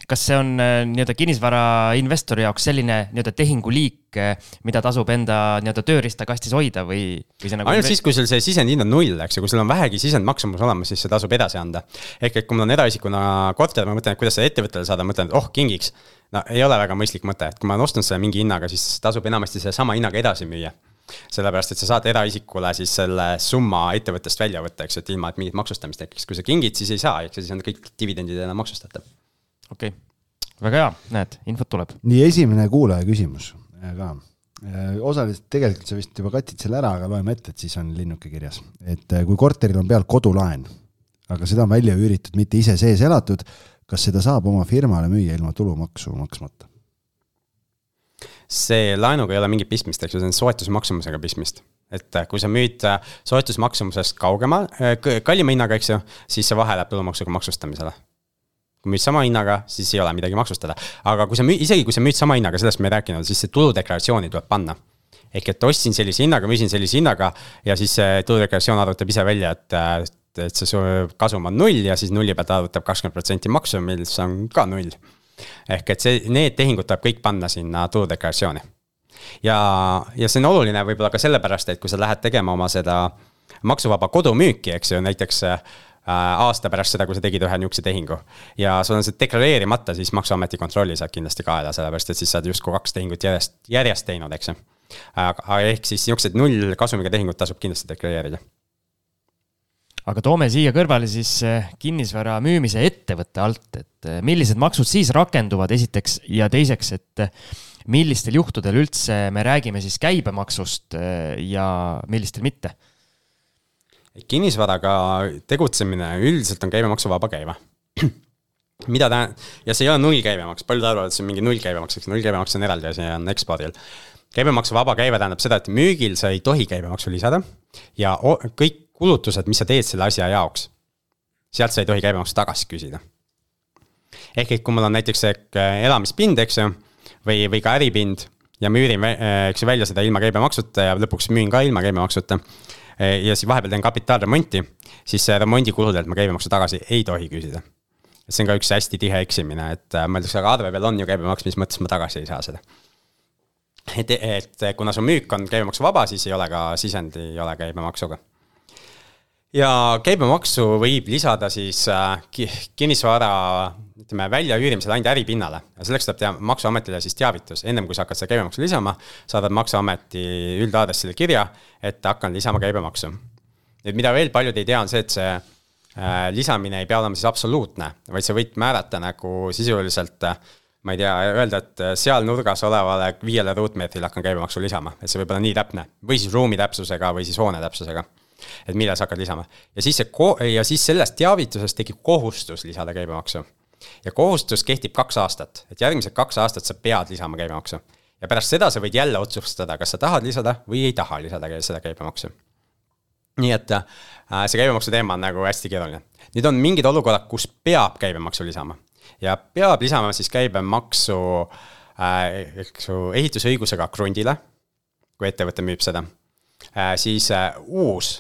kas see on äh, nii-öelda kinnisvarainvestori jaoks selline nii-öelda tehinguliik, äh, mida tasub enda nii-öelda tööriistakastis hoida või, või see nagu. ainult siis, kui sul see sisendhind on null, eks ju, kui sul on vähegi sisendmaksumus olemas, siis see tasub edasi anda. ehk et kui mul on eraisikuna korter, ma mõtlen, et kuidas seda ettevõttele saada, mõtlen, et oh, kingiks. no ei ole väga mõistlik mõte, et kui ma olen ostnud selle mingi hinnaga, siis tasub enamasti sellesama hinnaga edasi müüa sellepärast, et sa saad eraisikule siis selle summa ettevõttest välja võtta, eks, et ilma, et mingit maksustamist tekiks, kui sa kingid, siis ei saa, eks ju, siis on kõik dividendid enam maksustada. okei okay., väga hea, näed, infot tuleb. nii, esimene kuulaja küsimus äh, ka. Äh, osaliselt tegelikult sa vist juba katsid selle ära, aga loeme ette, et siis on linnuke kirjas. et äh, kui korteril on peal kodulaen, aga seda on välja üüritud, mitte ise sees elatud, kas seda saab oma firmale müüa ilma tulumaksu maksmata? See laenuga ei ole mingit pistmist, eks ju, see on soetusmaksumusega pistmist. et äh, kui sa müüd äh, soetusmaksumusest kaugema, äh, kallima hinnaga, eks ju, siis see vahe läheb tulumaksuga maksustamisele. kui müüd sama hinnaga, siis ei ole midagi maksustada, aga kui sa müü-, isegi kui sa müüd sama hinnaga, sellest me ei rääkinud, siis see tuludeklaratsiooni tuleb panna ehk et ostsin sellise hinnaga, müüsin sellise hinnaga ja siis see tuludeklaratsioon arvutab ise välja, et, et see kasum on null ja siis nulli pealt arvutab kakskümmend protsenti maksu, mis on ka null ehk et see, need tehingud tuleb kõik panna sinna tuludeklaratsiooni. ja, ja see on oluline võib-olla ka sellepärast, et kui sa lähed tegema oma seda maksuvaba kodumüüki, eks ju, näiteks äh, aasta pärast seda, kui sa tegid ühe niisuguse tehingu. ja sul on see deklareerimata, siis maksuameti kontrolli saad kindlasti kaela, sellepärast et siis sa oled justkui kaks tehingut järjest, järjest teinud, eks ju. aga ehk siis niisugused nullkasumiga tehingud tasub kindlasti deklareerida aga toome siia kõrvale siis eh, kinnisvara müümise ettevõtte alt, et eh, millised maksud siis rakenduvad, esiteks, ja teiseks, et eh, millistel juhtudel üldse me räägime siis käibemaksust ja millistel mitte? kinnisvaraga tegutsemine üldiselt on käibemaksuvaba käive mida ta, ja see ei ole nullkäibemaks, paljud arvavad, et see on mingi nullkäibemaks, eks nullkäibemaks on eraldi asi, on ekspordil. käibemaksuvaba käive tähendab seda, et müügil sa ei tohi käibemaksu lisada ja kõik kulutused, mis sa teed selle asja jaoks, sealt sa ei tohi käibemaksu tagasi küsida. ehk et kui mul on näiteks äh, elamispind, eks ju, või, või ka äripind ja ma üürin, äh, eks ju, välja seda ilma käibemaksuta ja lõpuks müün ka ilma käibemaksuta. Äh, ja siis vahepeal teen kapitaalremonti, siis remondikuludelt ma käibemaksu tagasi ei tohi küsida. see on ka üks hästi tihe eksimine, et mõeldakse, aga arve peal on ju käibemaks, mis mõttes ma tagasi ei saa seda et, et kuna su müük on käibemaksuvaba, siis ei ole ka sisend ei ole käibemaksuga ja käibemaksu võib lisada siis äh, kinnisvara ütleme väljaüürimisel ainult äripinnale. Selleks tuleb teha maksuametile siis teavitus, ennem kui sa hakkad seda käibemaksu lisama, saadad maksuameti üldaadressile kirja, et hakkan lisama käibemaksu. nüüd mida veel paljud ei tea, on see, et see äh, lisamine ei pea olema siis absoluutne, vaid sa võid määrata nagu sisuliselt äh, ma ei tea, öelda, et seal nurgas olevale viiele ruutmeetrile hakkan käibemaksu lisama, et see võib olla nii täpne. Või siis ruumi täpsusega või siis hoone täpsusega et millal sa hakkad lisama. ja siis see ko-, ja siis sellest teavitusest tekib kohustus lisada käibemaksu. ja kohustus kehtib kaks aastat, et järgmised kaks aastat sa pead lisama käibemaksu. ja pärast seda sa võid jälle otsustada, kas sa tahad lisada või ei taha lisada seda käibemaksu. nii et äh, see käibemaksu teema on nagu hästi keeruline. nüüd on mingid olukorrad, kus peab käibemaksu lisama ja peab lisama siis käibemaksu äh,, eks ju, ehitusõigusega krundile, kui ettevõte müüb seda äh,. siis äh, uus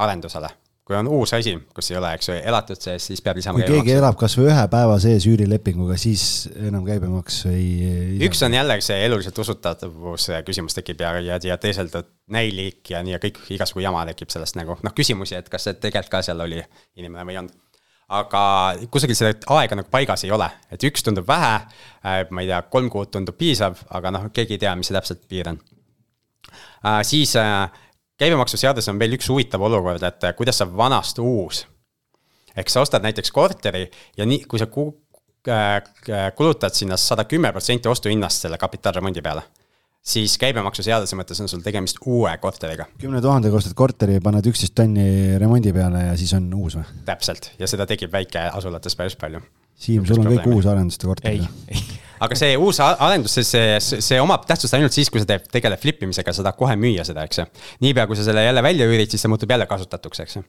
arendusele kui on uus asi, kus ei ole, eks ju, elatud sees, siis peab lisama kui keegi elab kasvõi ühe päeva sees üürilepinguga, siis enam käibemaks ei, ei. üks on jällegi see eluliselt usutatavuse küsimus tekib ja, ja, ja teisalt näilik ja nii ja kõik igasugu jama tekib sellest nagu noh, küsimusi, et kas see tegelikult ka seal oli inimene või ei olnud aga kusagil seda aega nagu paigas ei ole, et üks tundub vähe, äh, ma ei tea, kolm kuud tundub piisav, aga noh, keegi ei tea, mis see täpselt piir on. Äh, siis käibemaksuseaduses on veel üks huvitav olukord, et eh, kuidas saab vanast uus. ehk sa ostad näiteks korteri ja nii, kui sa ku-, äh, kulutad sinna sada kümme protsenti ostuhinnast selle kapitaalremondi peale siis käibemaksuseaduse mõttes on sul tegemist uue korteriga. kümne tuhandega ostad korteri, paned üksteist tonni remondi peale ja siis on uus või? täpselt ja seda tekib väikeasulates päris palju. Siim, sul on kõik uusarenduste korterid? ei, ei aga see uus arendus, see, see, see omab tähtsust ainult siis, kui sa teed, tegeled flip imisega, sa tahad kohe müüa seda, eks ju. niipea, kui sa selle jälle välja üürid, siis see muutub jälle kasutatuks, eks ju.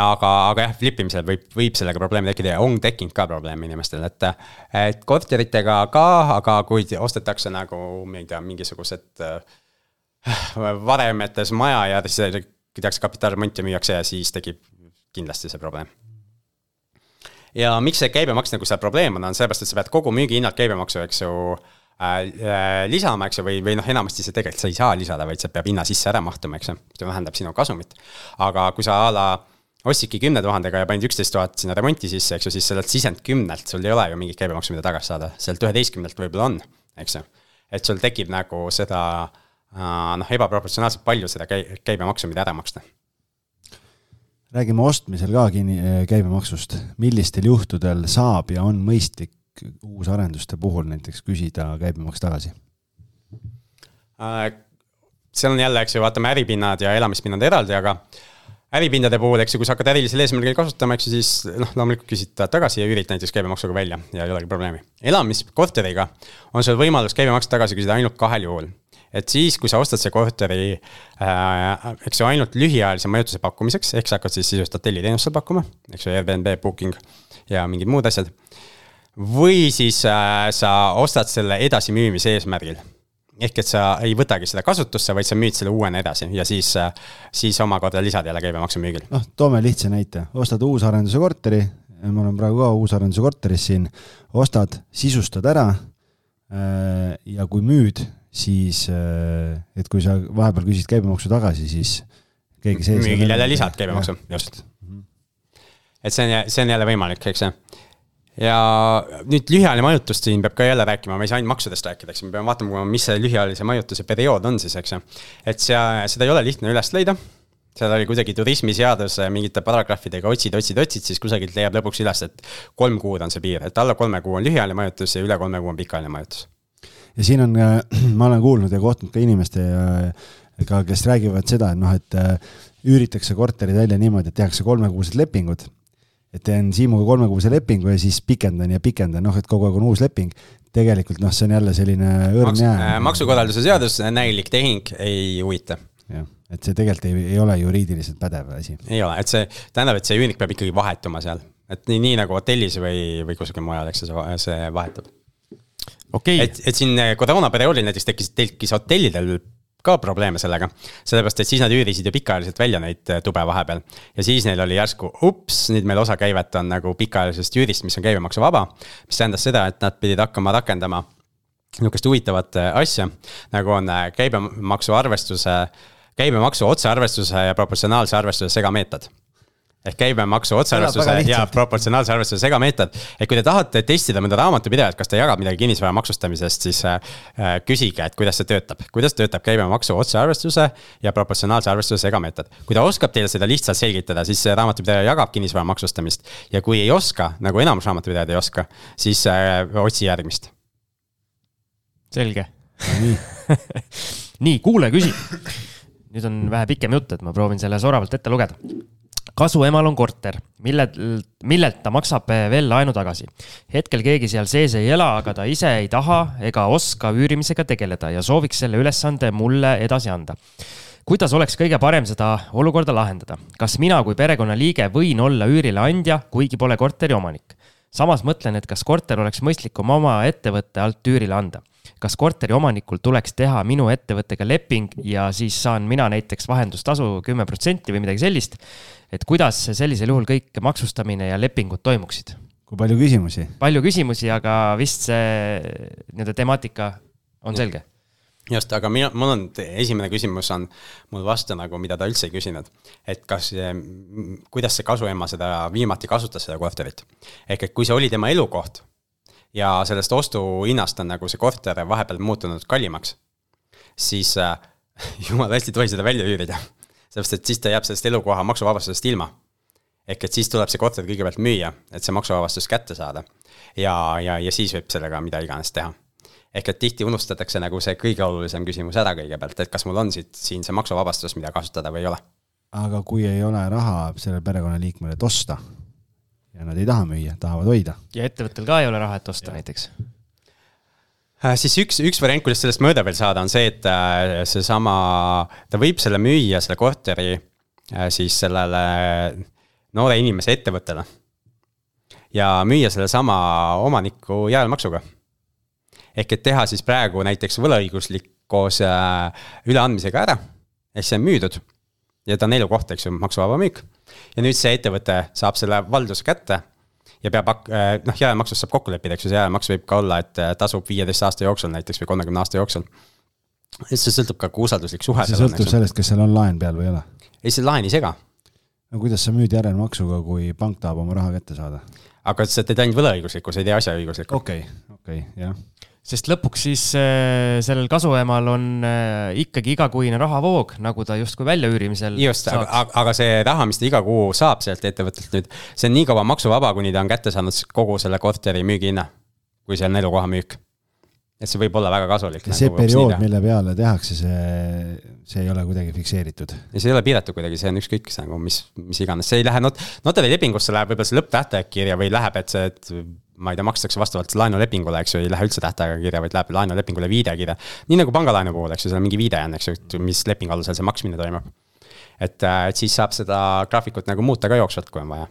aga, aga jah, flip imisel võib, võib sellega probleeme tekkida ja on tekkinud ka probleeme inimestel, et, et korteritega ka, aga kui ostetakse nagu, ma ei tea, mingisugused äh, varemetes maja ja siis tehakse kapitaalremonti müüakse ja siis tekib kindlasti see probleem ja miks see käibemaks nagu seal probleem on, on sellepärast, et sa pead kogu müügihinnalt käibemaksu, eks ju äh, äh,. lisama, eks ju, või, või noh, enamasti see tegelikult sa ei saa lisada, vaid see peab hinna sisse ära mahtuma, eks ju, see vähendab sinu kasumit. aga kui sa a la ostsidki kümne tuhandega ja panid üksteist tuhat sinna remonti sisse, eks ju, siis sellelt sisend kümnelt sul ei ole ju mingit käibemaksu, mida tagasi saada, sealt üheteistkümnelt võib-olla on, eks ju. et sul tekib nagu seda äh, noh, ebaproportsionaalselt palju seda käibemaksu, mida ära maksta räägime ostmisel ka kinni eh, käibemaksust, millistel juhtudel saab ja on mõistlik uusarenduste puhul näiteks küsida käibemaks tagasi äh,? seal on jälle, eks ju, vaatame äripinnad ja elamispinnad eraldi, aga äripindade puhul, eks ju, kui sa hakkad ärilisel eesmärgil kasutama, eks ju, siis noh, loomulikult küsid tagasi ja üürid näiteks käibemaksuga välja ja ei olegi probleemi. elamiskorteriga on sul võimalus käibemaks tagasi küsida ainult kahel juhul et siis, kui sa ostad see korteri äh,, eks ju, ainult lühiajalise majutuse pakkumiseks, ehk sa hakkad siis sisuliselt hotelliteenust seal pakkuma, eks ju, Airbnb, Booking ja mingid muud asjad. või siis äh, sa ostad selle edasimüümise eesmärgil ehk et sa ei võtagi seda kasutusse, vaid sa müüd selle uuena edasi ja siis, äh, siis omakorda lisad jälle käibemaksu müügil. noh, toome lihtsa näite, ostad uusarenduse korteri, ma olen praegu ka uusarenduse korteris siin, ostad, sisustad ära äh, ja kui müüd, siis äh, et kui sa vahepeal küsid käibemaksu tagasi, siis keegi sees. müügil jälle lisad käibemaksu, just. et see on, see on jälle võimalik, eks ju. ja nüüd lühiajaline majutus siin peab ka jälle rääkima, me ei saa ainult maksudest rääkida, eks me peame vaatama, mis see lühiajalise majutuse periood on siis, eks ju. et see, seda ei ole lihtne üles leida seal oli kuidagi turismiseadus mingite paragrahvidega otsid, otsid, otsid, siis kusagilt leiab lõpuks üles, et kolm kuud on see piir, et alla kolme kuu on lühiajaline majutus ja üle kolme kuu on pikaajaline majutus ja siin on, äh, ma olen kuulnud ja kohtunud ka inimestega, kes räägivad seda, et noh, et äh, üüritakse korterid välja niimoodi, et tehakse kolmekuused lepingud. et teen Siimuga kolmekuuse lepingu ja siis pikendan ja pikendan, noh, et kogu aeg on uus leping. tegelikult noh, see on jälle selline õrn Maks, jää. Äh, maksukorralduse seadus, näilik tehing ei huvita jah, et see tegelikult ei, ei ole juriidiliselt pädev asi. ei ole, et see tähendab, et see üürnik peab ikkagi vahetuma seal, et nii, nii nagu hotellis või, või kusagil mujal, eks see, see vahetub okay.. et, et siin eh, koroonaperioodil näiteks tekkis, tekkis hotellidel ka probleeme sellega. sellepärast, et siis nad üürisid ju pikaajaliselt välja neid eh, tube vahepeal. ja siis neil oli järsku, ups, nüüd meil osa käivet on nagu pikaajalisest üürist, mis on käibemaksuvaba. mis tähendas seda, et nad pidid hakkama rakendama nihukest huvitavat eh, asja, nagu on käibemaksu arvestuse, käibemaksu otsearvestuse ja proportsionaalse arvestuse segameetod ehk käibemaksu otsearvestuse ja proportsionaalse arvestuse segameetod. et kui te tahate testida mõnda raamatupidajat, kas ta jagab midagi kinnisvara maksustamisest, siis äh, äh, küsige, et kuidas see töötab. kuidas töötab käibemaksu otsearvestuse ja proportsionaalse arvestuse segameetod. kui ta oskab teile seda lihtsalt selgitada, siis see raamatupidaja jagab kinnisvara maksustamist. ja kui ei oska, nagu enamus raamatupidajad ei oska, siis äh, otsi järgmist. selge nii nii, kuulaja küsib. nüüd on vähe pikem jutt, et ma proovin selle soravalt ette lugeda kasu emal on korter, mille, millelt ta maksab eh, veel laenu tagasi. hetkel keegi seal sees ei ela, aga ta ise ei taha ega oska üürimisega tegeleda ja sooviks selle ülesande mulle edasi anda kuidas oleks kõige parem seda olukorda lahendada? kas mina kui perekonnaliige võin olla üürileandja, kuigi pole korteri omanik? samas mõtlen, et kas korter oleks mõistlikum oma ettevõtte alt üürile anda. Kas korteri omanikul tuleks teha minu ettevõttega leping ja siis saan mina näiteks vahendustasu kümme protsenti või midagi sellist? et kuidas sellisel juhul kõik maksustamine ja lepingud toimuksid? kui palju küsimusi? palju küsimusi, aga vist see nii-öelda temaatika on selge just, aga mina, mul on, esimene küsimus on mul vastu nagu, mida ta üldse ei küsinud. et kas, kuidas see kasuema seda viimati kasutas, seda korterit. ehk et kui see oli tema elukoht ja sellest ostuhinnast on nagu see korter vahepeal muutunud kallimaks, siis äh, jumala hästi ei tohi seda välja üürida. sellepärast, et siis ta jääb sellest elukoha maksuvabastusest ilma. ehk et siis tuleb see korter kõigepealt müüa, et see maksuvabastus kätte saada. ja, ja, ja siis võib sellega mida iganes teha ehk et tihti unustatakse nagu see kõige olulisem küsimus ära kõigepealt, et kas mul on siit, siin see maksuvabastus, mida kasutada või ei ole. aga kui ei ole raha sellele perekonnaliikmele, et osta ja nad ei taha müüa, tahavad hoida. ja ettevõttel ka ei ole raha, et osta ja. näiteks äh, siis üks, üks variant, kuidas sellest mööda veel saada, on see, et äh, seesama, ta võib selle müüa, selle korteri äh, siis sellele noore inimese ettevõttele. ja müüa sellesama omaniku järelmaksuga ehk et teha siis praegu näiteks võlaõiguslik koos äh, üleandmisega ära, ehk see on müüdud. ja ta on elukoht, eks ju, maksuvaba müük. Ja nüüd see ettevõte saab selle valduse kätte ja peab hak-, äh, noh, jäämaksust saab kokku leppida, eks ju, see jäämaks võib ka olla, et äh, tasub viieteist aasta jooksul näiteks või kolmekümne aasta jooksul. see sõltub ka, kui usalduslik suhe see sõltub on, sellest, kas seal on laen peal või ei ole? ei, see laen ei sega. no kuidas sa müüd järelmaksuga, kui pank tahab oma raha kätte saada? aga sa teed ainult võlaõiguslikku, sa ei tee asjaõiguslikku. okei okay,, okei okay,, jah sest lõpuks siis äh, sellel kasuemal on äh, ikkagi igakuine rahavoog, nagu ta justkui väljaüürimisel. just, aga, aga see raha, mis ta iga kuu saab sealt ettevõttelt nüüd, see on nii kaua maksuvaba, kuni ta on kätte saanud kogu selle korteri müügihinna, kui see on elukoha müük. et see võib olla väga kasulik. see nagu periood, mille peale tehakse, see, see ei ole kuidagi fikseeritud. ja see ei ole piiratud kuidagi, see on ükskõik nagu mis, mis iganes, see ei lähe not-, notarilepingusse läheb võib-olla see lõpptähtaeg kirja või läheb, et see, et ma ei tea, makstakse vastavalt laenulepingule, eks ju, ei lähe üldse tähtaega kirja, vaid läheb laenulepingule viide kirja. nii nagu pangalaenu puhul, eks ju, seal on mingi viide on, eks ju, mis lepingu alusel see maksmine toimub. et, äh, et siis saab seda graafikut nagu muuta ka jooksvalt, kui on vaja.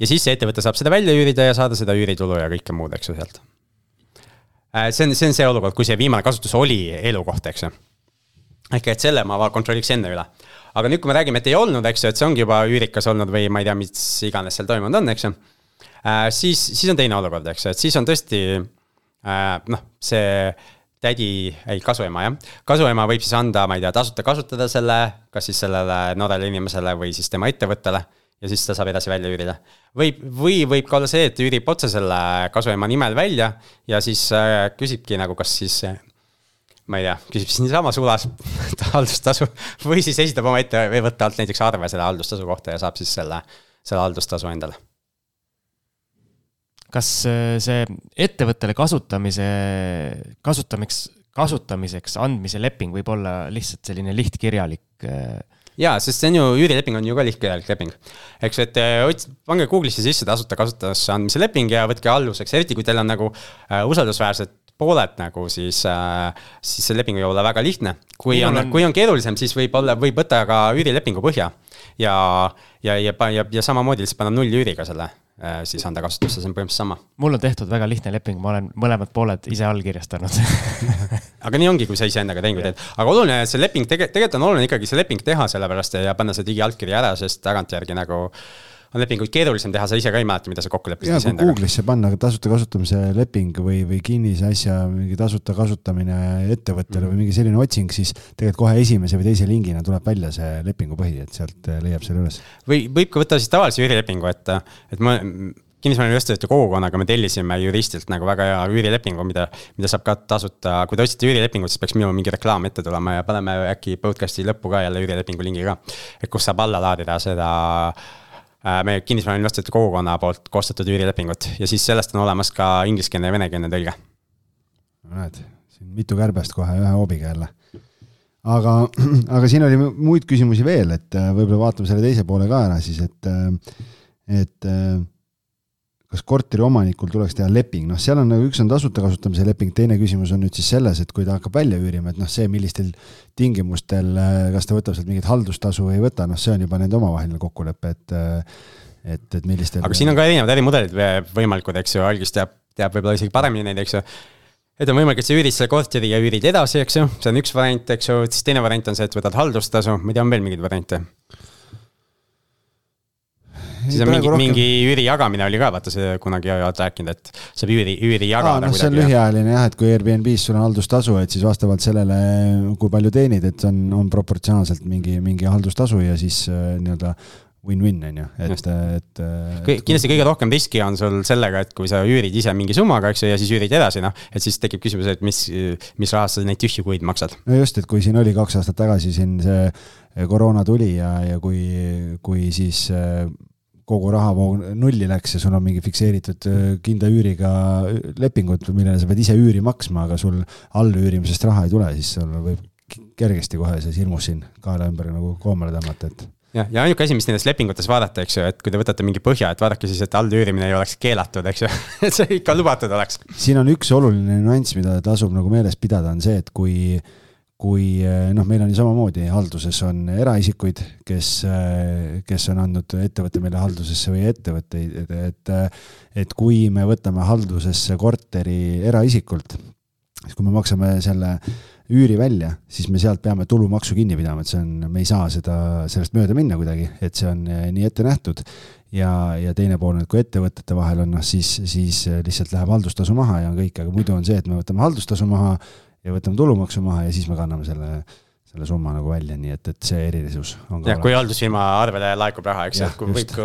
ja siis see ettevõte saab seda välja üürida ja saada seda üüritulu ja kõike muud, eks ju, sealt. Äh, see on, see on see olukord, kui see viimane kasutus oli elukoht, eks ju. ehk et selle ma kontrolliks enne üle aga nüüd, kui me räägime, et ei olnud, eks ju, et see ongi juba üürikas olnud või ma ei tea, mis iganes seal toimunud on, eks ju siis, siis on teine olukord, eks ju, et siis on tõesti äh, noh, see tädi, ei kasuema jah, kasuema võib siis anda, ma ei tea, tasuta kasutada selle, kas siis sellele noorele inimesele või siis tema ettevõttele ja siis ta saab edasi välja üürida. võib, või võib ka olla see, et üürib otse selle kasuema nimel välja ja siis äh, küsibki nagu, kas siis ma ei tea, küsib siis niisama sulas haldustasu või siis esitab oma ettevõtte alt näiteks arve selle haldustasu kohta ja saab siis selle, selle haldustasu endale kas äh, see ettevõttele kasutamise, kasutamiseks, kasutamiseks andmise leping võib olla lihtsalt selline lihtkirjalik? Äh, jaa, sest see on ju, üürileping on ju ka lihtkirjalik leping. eks, et äh, ots-, pange Google'isse sisse tasuta kasutusse andmise leping ja võtke aluseks, eriti kui teil on nagu äh, usaldusväärsed pooled nagu, siis äh,, siis see leping võib olla väga lihtne. kui Minul on, on, kui on keerulisem, siis võib olla, võib võtta ka üürilepingu põhja ja, ja, ja, ja, ja samamoodi lihtsalt panna nullüüriga selle Äh, siis anda kasutusse, see on põhimõtteliselt sama. mul on tehtud väga lihtne leping, ma olen mõlemad pooled ise allkirjastanud aga nii ongi, kui sa iseendaga tehingu teed, aga oluline, see leping tege-, tegelikult on oluline ikkagi see leping teha, sellepärast ja panna see digiallkiri ära, sest tagantjärgi nagu on lepinguid keerulisem teha, sa ise ka ei mäleta, mida sa kokku leppisid iseendaga. Google'isse panna tasuta kasutamise leping või, või kinnise asja mingi tasuta kasutamine ettevõttele mm. või mingi selline otsing, siis tegelikult kohe esimese või teise lingina tuleb välja see lepingu põhi, et sealt leiab selle üles. või võib ka võtta siis tavalise üürilepingu, et, et ma kinnisvarainvestorite kogukonnaga me tellisime juristilt nagu väga hea üürilepingu, mida, mida saab ka tasuta, kui te otsite üürilepingut, siis peaks minul mingi reklaam ette tulema ja paneme äkki podcast'i lõppu ka jälle üürilepingu lingi ka. et kus saab alla laadida seda Äh, meie kinnisvarainvestorite kogukonna poolt koostatud üürilepingut ja siis sellest on olemas ka ingliskeelne ja venekeelne tõlge. näed, siin mitu kärbest kohe ühe hoobiga jälle. aga, aga siin oli muid küsimusi veel, et äh, võib-olla vaatame selle teise poole ka ära siis, et, äh, et kas korteri omanikul tuleks teha leping, noh, seal on nagu üks on tasuta kasutamise leping, teine küsimus on nüüd siis selles, et kui ta hakkab välja üürima, et noh, see, millistel tingimustel, kas ta võtab sealt mingit haldustasu või ei võta, noh, see on juba nende omavaheline kokkulepe, et et, et millistel. aga siin on ka erinevad ärimudelid võimalikud, eks ju, algis teab, teab võib-olla isegi paremini neid, eks ju et on võimalik, et sa üürid selle korteri ja üürid edasi, eks ju, see on üks variant, eks ju, siis teine variant on see, et võtad haldustasu, ma ei tea, on veel mingeid variante? Siis on mingi rohkem..., mingi üüri jagamine oli ka, vaata see kunagi oled rääkinud, et saab üüri, üüri jagada. noh, see on lühiajaline jah, et kui Airbnb-s sul on haldustasu, et siis vastavalt sellele, kui palju teenid, et on, on proportsionaalselt mingi, mingi haldustasu ja siis äh, nii-öelda win-win on ju, et, et, et. kindlasti kõige rohkem riski on sul sellega, et kui sa üürid ise mingi summaga, eks ju, ja siis üürid edasi, noh. et siis tekib küsimus, et mis, mis rahast sa neid tühju kuid maksad. no just, et kui siin oli kaks aastat tagasi siin see koroona tuli ja, ja kui, kui siis äh, kogu rahavoog nulli läks ja sul on mingi fikseeritud äh, kindla üüriga lepingud, millele sa pead ise üüri maksma, aga sul allüürimisest raha ei tule, siis sul võib kergesti kohe see hirmus siin kaela ümber nagu koomale tõmmata, et jah, ja ainuke asi, mis nendes lepingutes vaadata, eks ju, et kui te võtate mingi põhja, et vaadake siis, et allüürimine ei oleks keelatud, eks ju et see ikka lubatud oleks. siin on üks oluline nüanss, mida tasub nagu meeles pidada, on see, et kui kui noh, meil on ju samamoodi halduses on eraisikuid, kes, kes on andnud ettevõtte meile haldusesse või ettevõtteid, et, et, et kui me võtame haldusesse korteri eraisikult, siis kui me maksame selle üüri välja, siis me sealt peame tulumaksu kinni pidama, et see on, me ei saa seda, sellest mööda minna kuidagi, et see on eh, nii ette nähtud. ja, ja teine pool, et kui ettevõtete vahel on, noh siis, siis lihtsalt läheb haldustasu maha ja on kõik, aga muidu on see, et me võtame haldustasu maha ja võtame tulumaksu maha ja siis me kanname selle selle summa nagu välja, nii et, et see erilisus on ka. jah, kui haldusfirma arvele laekub raha, eks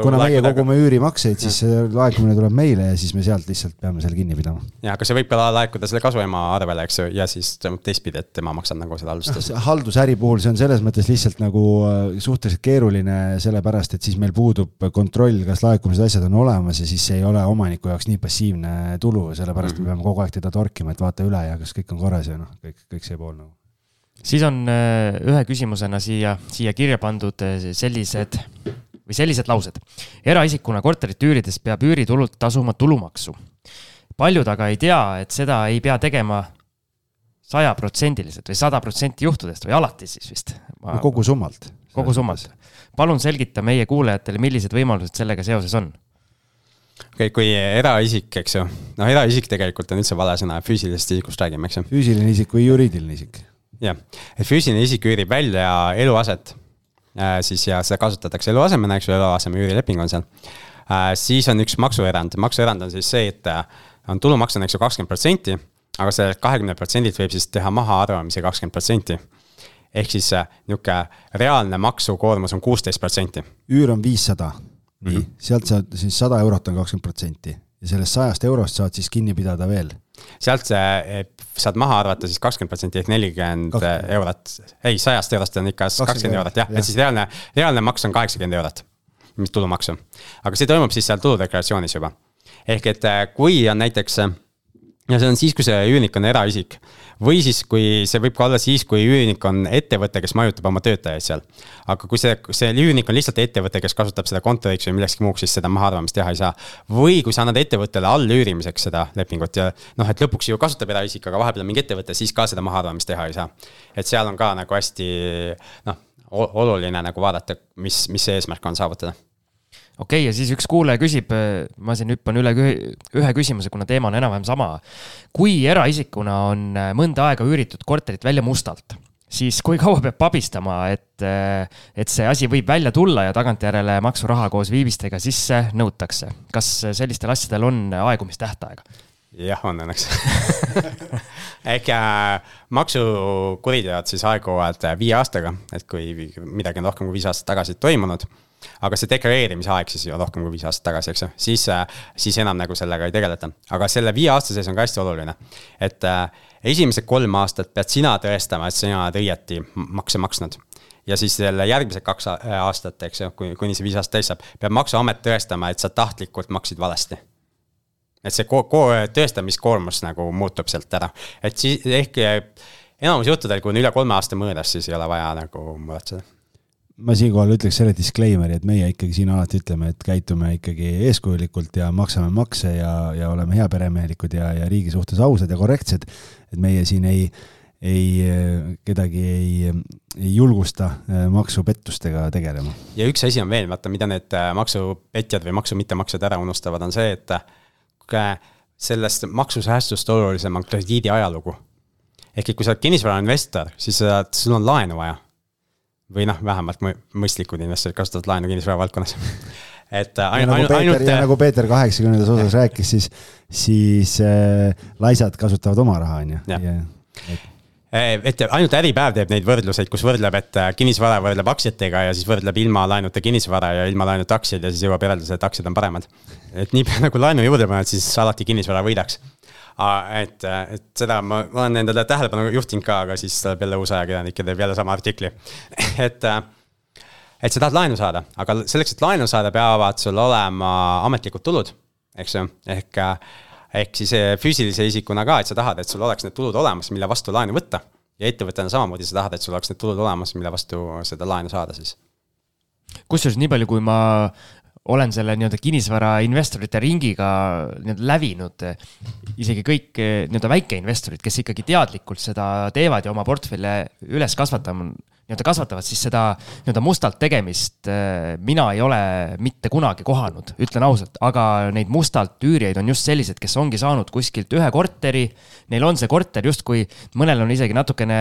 kuna meie kogume üürimakseid, siis see laekumine tuleb meile ja siis me sealt lihtsalt peame selle kinni pidama. ja, aga see võib ka laekuda selle kasuema arvele, eks ju, ja siis teistpidi, et tema maksab nagu seda haldustasu no,. haldusäri puhul see on selles mõttes lihtsalt nagu äh, suhteliselt keeruline, sellepärast et siis meil puudub kontroll, kas laekumised, asjad on olemas ja siis see ei ole omaniku jaoks nii passiivne tulu, sellepärast mm -hmm. me peame kogu aeg teda torkima, et vaata üle ja kas kõik on korras ja noh, kõik, kõik see pool nagu siis on äh, ühe küsimusena siia, siia kirja pandud äh, sellised või sellised laused. eraisikuna korterit üürides peab üüritulult tasuma tulumaksu. paljud aga ei tea, et seda ei pea tegema sajaprotsendiliselt või sada protsenti juhtudest või alati siis vist Ma.... kogu summalt. kogu summalt. palun selgita meie kuulajatele, millised võimalused sellega seoses on okei okay,, kui eraisik, eks ju, noh, eraisik tegelikult on üldse vale sõna, füüsilisest isikust räägime, eks ju. füüsiline isik või juriidiline isik jah, et füüsiline isik üürib välja eluaset, äh, siis ja seda kasutatakse eluasemena, eks ju, eluaseme üürileping on seal. Äh, siis on üks maksuerand, maksuerand on siis see, et äh, on tulumaks on, eks ju, kakskümmend protsenti, aga sellelt kahekümnelt protsendilt võib siis teha mahaarvamise kakskümmend protsenti. Ehk siis niisugune reaalne maksukoormus on kuusteist protsenti. üür on viissada, nii. Mm, -hmm. sealt saad siis sada eurot on kakskümmend protsenti. Ja sellest sajast eurost saad siis kinni pidada veel sealt see, saad maha arvata siis kakskümmend protsenti ehk nelikümmend eurot. ei, sajast eurost on ikka kakskümmend eurot jah ja., et siis reaalne, reaalne maks on kaheksakümmend eurot, mis tulumaksu. aga see toimub siis seal tuludeklaratsioonis juba. ehk et äh, kui on näiteks, ja see on siis, kui see üürnik on eraisik või siis, kui see võib ka olla siis, kui üürnik on ettevõte, kes majutab oma töötajaid seal. aga kui see, see üürnik on lihtsalt ettevõte, kes kasutab seda kontoriks või millekski muuks, siis seda mahaarvamist teha ei saa. või kui sa annad ettevõttele allüürimiseks seda lepingut ja noh, et lõpuks ju kasutab eraisik, aga vahepeal on mingi ettevõte, siis ka seda mahaarvamist teha ei saa. et seal on ka nagu hästi noh, oluline nagu vaadata, mis, mis see eesmärk on saavutada okei okay,, ja siis üks kuulaja küsib, ma siin hüppan üle ühe küsimuse, kuna teema on enam-vähem sama. kui eraisikuna on äh, mõnda aega üüritud korterit välja mustalt, siis kui kaua peab pabistama, et, äh, et see asi võib välja tulla ja tagantjärele maksuraha koos viivistega sisse nõutakse? kas sellistel asjadel on aegumistähtaega? jah, on õnneks ehk äh, maksukuriteod siis aeguvad viie aastaga, et kui midagi on rohkem kui viis aastat tagasi toimunud aga see deklareerimise aeg siis ju rohkem kui viis aastat tagasi, eks ju, siis, äh, siis enam nagu sellega ei tegeleta. aga selle viie aasta sees on ka hästi oluline, et äh, esimesed kolm aastat pead sina tõestama, et sina oled õieti makse maksnud ja siis selle järgmised kaks äh, aastat, eks ju, kui, kuni see viis aastat täis saab, peab maksuamet tõestama, et sa tahtlikult maksid valesti. et see ko-, ko-, tõestamiskoormus nagu muutub sealt ära, et siis ehk enamus juhtudel, kui on üle kolme aasta mõõdas, siis ei ole vaja nagu muretseda ma siinkohal ütleks selle disclaimer'i, et meie ikkagi siin alati ütleme, et käitume ikkagi eeskujulikult ja maksame makse ja, ja oleme heaperemehelikud ja, ja riigi suhtes ausad ja korrektsed. et meie siin ei, ei, kedagi ei, ei julgusta äh, maksupettustega tegelema. ja üks asi on veel, vaata, mida need äh, maksupetjad või maksu mittemaksjad ära unustavad, on see, et äh, sellest maksusäästust olulisem on krediidi ajalugu. ehk et kui sa oled kinnisvarainvestor, siis sul on laenu vaja. Või noh, vähemalt mõistlikud investorid kasutavad laenu kinnisvara valdkonnas et ainult, nagu Peeter, ainult. ja nagu Peeter kaheksakümnendas osas rääkis, siis, siis äh, laisad kasutavad oma raha, on ju. Eh, et ainult Äripäev teeb neid võrdluseid, kus võrdleb, et äh, kinnisvara võrdleb aktsiatega ja siis võrdleb ilma laenuta kinnisvara ja ilma laenuta aktsiaid ja siis jõuab järeldusele, et aktsiad on paremad. et niipea nagu laenu juurde paned, siis alati kinnisvara võidaks. Et, äh, et seda ma, ma olen endale tähelepanu juhtinud ka, aga siis tuleb jälle uus ajakirjanik ja teeb jälle sama artikli. et, äh, et sa tahad laenu saada, aga selleks, et laenu saada, peavad sul olema ametlikud tulud, eks ju, ehk ehk siis füüsilise isikuna ka, et sa tahad, et sul oleks need tulud olemas, mille vastu laenu võtta. ja ettevõttena samamoodi sa tahad, et sul oleks need tulud olemas, mille vastu seda laenu saada siis. kusjuures nii palju, kui ma olen selle nii-öelda kinnisvarainvestorite ringiga nii-öelda lävinud, isegi kõik eh, nii-öelda väikeinvestorid, kes ikkagi teadlikult seda teevad ja oma portfelle üles kasvatama nii-öelda kasvatavad, siis seda nii-öelda mustalt tegemist äh, mina ei ole mitte kunagi kohanud, ütlen ausalt, aga neid mustalt üürijaid on just sellised, kes ongi saanud kuskilt ühe korteri. Neil on see korter justkui, mõnel on isegi natukene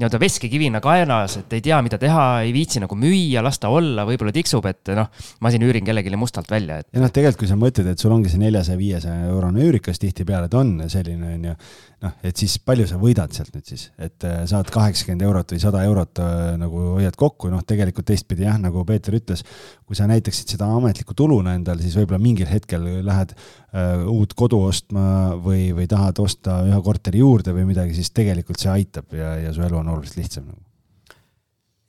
nii-öelda veskekivina kaenas, et ei tea, mida teha, ei viitsi nagu müüa, las ta olla, võib-olla tiksub, et noh, ma siin üürin kellelegi mustalt välja, et. ja noh, tegelikult kui sa mõtled, et sul ongi see neljasaja, viiesaja eurone üürikas tihtipeale ta on selline, on ju noh, et siis palju sa võidad sealt nüüd siis, et äh, saad kaheksakümmend eurot või sada eurot äh, nagu hoiad kokku, noh, tegelikult teistpidi jah, nagu Peeter ütles, kui sa näitaksid seda ametlikku tuluna endal, siis võib-olla mingil hetkel lähed äh, uut kodu ostma või, või tahad osta ühe korteri juurde või midagi, siis tegelikult see aitab ja, ja su elu on oluliselt lihtsam nagu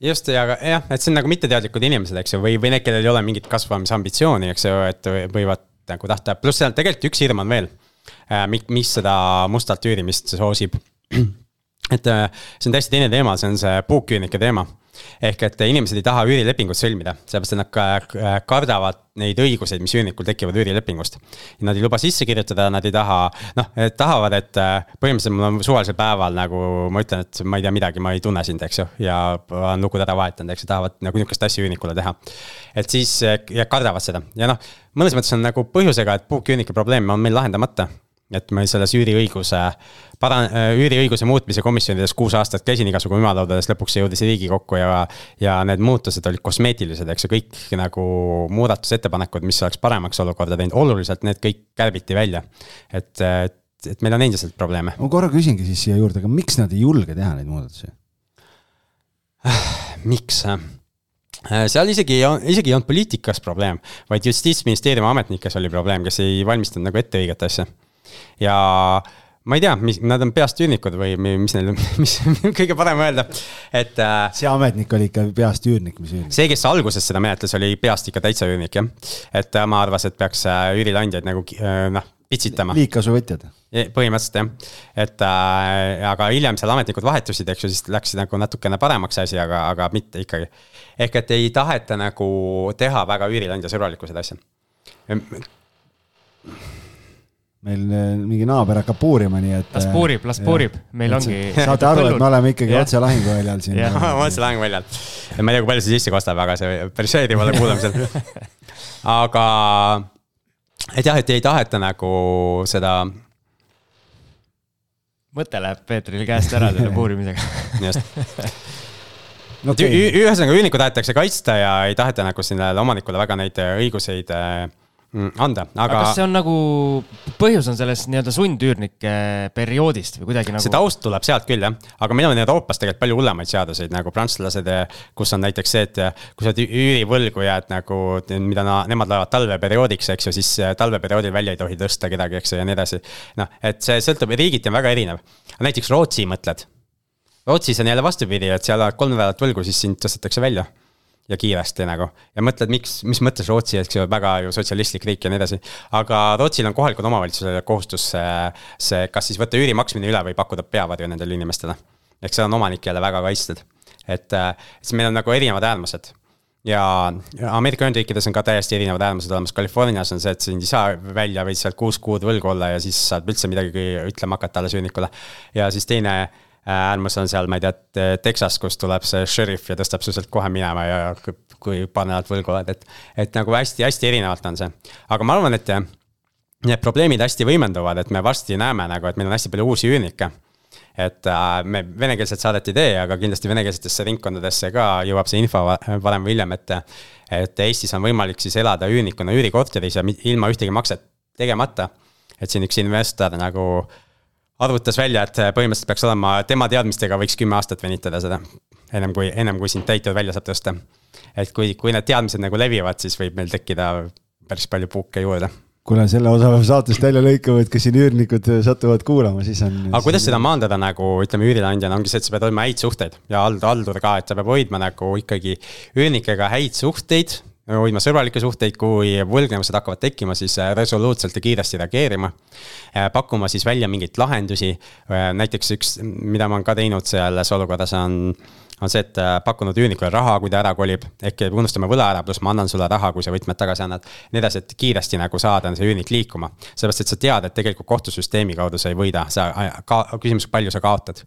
just, ja aga jah, et see on nagu mitteteadlikud inimesed, eks ju, või, või need, kellel ei ole mingit kasvamisambitsiooni, eks ju, et võivad nagu tahta, pluss seal tegelikult üks hirm on veel Äh, mis seda mustalt üürimist soosib. Et äh, see on täiesti teine teema, see on see puuküünike teema. ehk et inimesed ei taha üürilepingut sõlmida, sellepärast et nad äh, kardavad neid õiguseid, mis üürnikul tekivad üürilepingust. Nad ei luba sisse kirjutada, nad ei taha, noh, tahavad, et põhimõtteliselt mul on suvalisel päeval nagu ma ütlen, et ma ei tea midagi, ma ei tunne sind, eks ju. ja olen lukud ära vahetanud, eks ju, tahavad nagu nihukest asja üürnikule teha. et siis ja kardavad seda ja noh, mõnes mõttes on nagu põhjusega, et puuküünike probleem on meil lahendamata et ma selles üüriõiguse, para-, üüriõiguse muutmise komisjonides kuus aastat käisin igasugu ümarlaudades, lõpuks see jõudis Riigikokku ja. ja need muutused olid kosmeetilised, eks ju, kõik nagu muudatusettepanekud, mis oleks paremaks olukorda teinud, oluliselt need kõik kärbiti välja. et, et, et meil on endiselt probleeme. ma korra küsingi siis siia juurde, aga miks nad ei julge teha neid muudatusi? miks? seal isegi, isegi ei olnud poliitikas probleem, vaid justiitsministeeriumi ametnikes oli probleem, kes ei valmistanud nagu ette õiget asja ja ma ei tea, mis, nad on peast üürnikud või mis neil, mis kõige parem öelda, et äh,. see ametnik oli ikka peast üürnik, mis üürnik? see, kes alguses seda menetles, oli peast ikka täitsa üürnik jah. et tema arvas, et peaks äh, üürileandjaid nagu äh, noh, pitsitama. liigkasuvõtjad. põhimõtteliselt jah, et äh, aga hiljem seal ametnikud vahetusid, eks ju, siis läks nagu natukene paremaks asi, aga, aga mitte ikkagi. ehk et ei taheta nagu teha väga üürileandja sõbralikku seda asja meil äh, mingi naaber hakkab puurima, nii et. las puurib, las puurib, meil ongi. saate aru, et me oleme ikkagi otse lahinguväljal siin. jah, otse lahinguväljal. ma ei tea, kui palju see sisse kostab, aga see päris meeldib olla kuulamisel. aga, et jah, et ei taheta nagu seda. mõte läheb Peetril käest ära selle puurimisega. just okay.. ühesõnaga, üürnikku tahetakse kaitsta ja ei taheta nagu sellele omanikule väga neid õiguseid äh, anda, aga. aga kas see on nagu, põhjus on selles nii-öelda sundüürnike perioodist või kuidagi nagu? see taust tuleb sealt küll jah, aga meil on Euroopas tegelikult palju hullemaid seaduseid nagu prantslased, kus on näiteks see, et kui sa oled üürivõlgu jääd nagu, mida na, nemad loevad talveperioodiks, eks ju, siis talveperioodil välja ei tohi tõsta kedagi, eks ju, ja nii edasi. noh, et see sõltub, riigiti on väga erinev. näiteks Rootsi mõtled. Rootsis on jälle vastupidi, et seal oled kolm nädalat võlgu, siis sind tõstetakse välja ja kiiresti nagu. ja mõtled, miks, mis mõttes Rootsi, eks ju, väga ju sotsialistlik riik ja nii edasi. aga Rootsil on kohalikul omavalitsusel kohustus see, see, kas siis võtta üüri maksmine üle või pakkuda peavarju nendele inimestele. ehk see on omanik jälle väga kaitstud. et siis meil on nagu erinevad äärmused ja Ameerika Ühendriikides on ka täiesti erinevad äärmused olemas, Californias on see, et sind ei saa välja, võid sealt kuus kuud võlgu olla ja siis saad üldse midagi ütlema hakata alles üürnikule. ja siis teine äärmus on seal, ma ei tea, Texas, kus tuleb see šerif ja tõstab su sealt kohe minema ja kui paar nädalat võlgu oled, et. et nagu hästi-hästi erinevalt on see, aga ma arvan, et need probleemid hästi võimenduvad, et me varsti näeme nagu, et meil on hästi palju uusi üürnikke et äh, me venekeelset saadet ei tee, aga kindlasti venekeelsetesse ringkondadesse ka jõuab see info varem või hiljem, et. et Eestis on võimalik siis elada üürnikuna üürikorteris ja ilma ühtegi makset tegemata. et siin üks investor nagu arvutas välja, et põhimõtteliselt peaks olema, tema teadmistega võiks kümme aastat venitada seda. ennem kui, ennem kui sind täitur välja saab tõsta. et kui, kui need teadmised nagu levivad, siis võib meil tekkida päris palju puuke juurde kuule, selle osa peab saatest välja lõikama, et kui siin üürnikud satuvad kuulama, siis on. aga kuidas seda maandada nagu ütleme üürileandjana ongi see, et sa pead hoidma häid suhteid ja haldur ka, et sa pead hoidma nagu ikkagi üürnikega häid suhteid hoidma sõbralikke suhteid, kui võlgnevused hakkavad tekkima, siis äh, resoluutselt ja kiiresti reageerima. Äh, pakkuma siis välja mingeid lahendusi, äh, näiteks üks, mida ma olen ka teinud selles olukorras, on on see, et pakkunud üürnikule raha, kui ta ära kolib, ehk unustame võla ära, pluss ma annan sulle raha, kui sa võtmed tagasi annad. nii edasi, et kiiresti nagu saada see üürnik liikuma, sellepärast et sa tead, et tegelikult kohtusüsteemi kaudu sa ei võida, sa ka, küsimus, palju sa kaotad.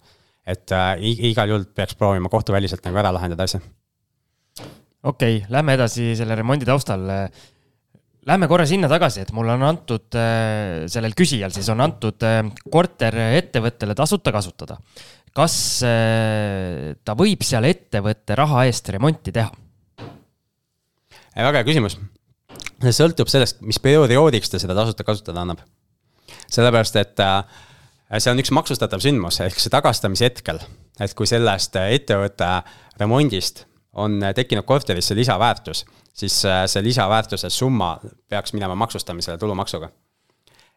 et äh, igal juhul peaks proovima kohtuväliselt nagu ära lahendada asja okei okay,, lähme edasi selle remondi taustal. Lähme korra sinna tagasi, et mulle on antud, äh, sellel küsijal siis on antud äh, korter ettevõttele tasuta kasutada. kas äh, ta võib seal ettevõtte raha eest remonti teha? väga hea küsimus. see sõltub sellest, mis perioodiks ta seda tasuta kasutada annab. sellepärast, et see on üks maksustatav sündmus, ehk see tagastamise hetkel, et kui sellest ettevõtte remondist on äh, tekkinud korterisse lisaväärtus, siis äh, see lisaväärtuse summa peaks minema maksustamisele tulumaksuga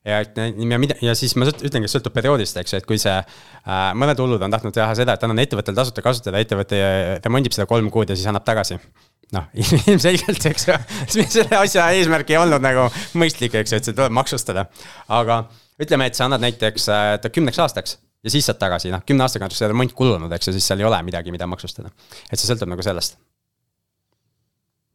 ja et ja mida, ja siis ma ütlengi, et sõltub perioodist, eks ju, et kui see äh,, mõned hullud on tahtnud teha seda, et annan ettevõttele tasuta kasutada, ettevõte remondib seda kolm kuud ja siis annab tagasi. noh, ilmselgelt, eks ju, selle asja eesmärk ei olnud nagu mõistlik, eks ju, et see tuleb maksustada. aga ütleme, et sa annad näiteks äh, kümneks aastaks ja siis saad tagasi, noh, kümne aastaga on see remont kulunud, eks ju, siis seal ei ole midagi, mida maksustada. et see sõltub nagu sellest.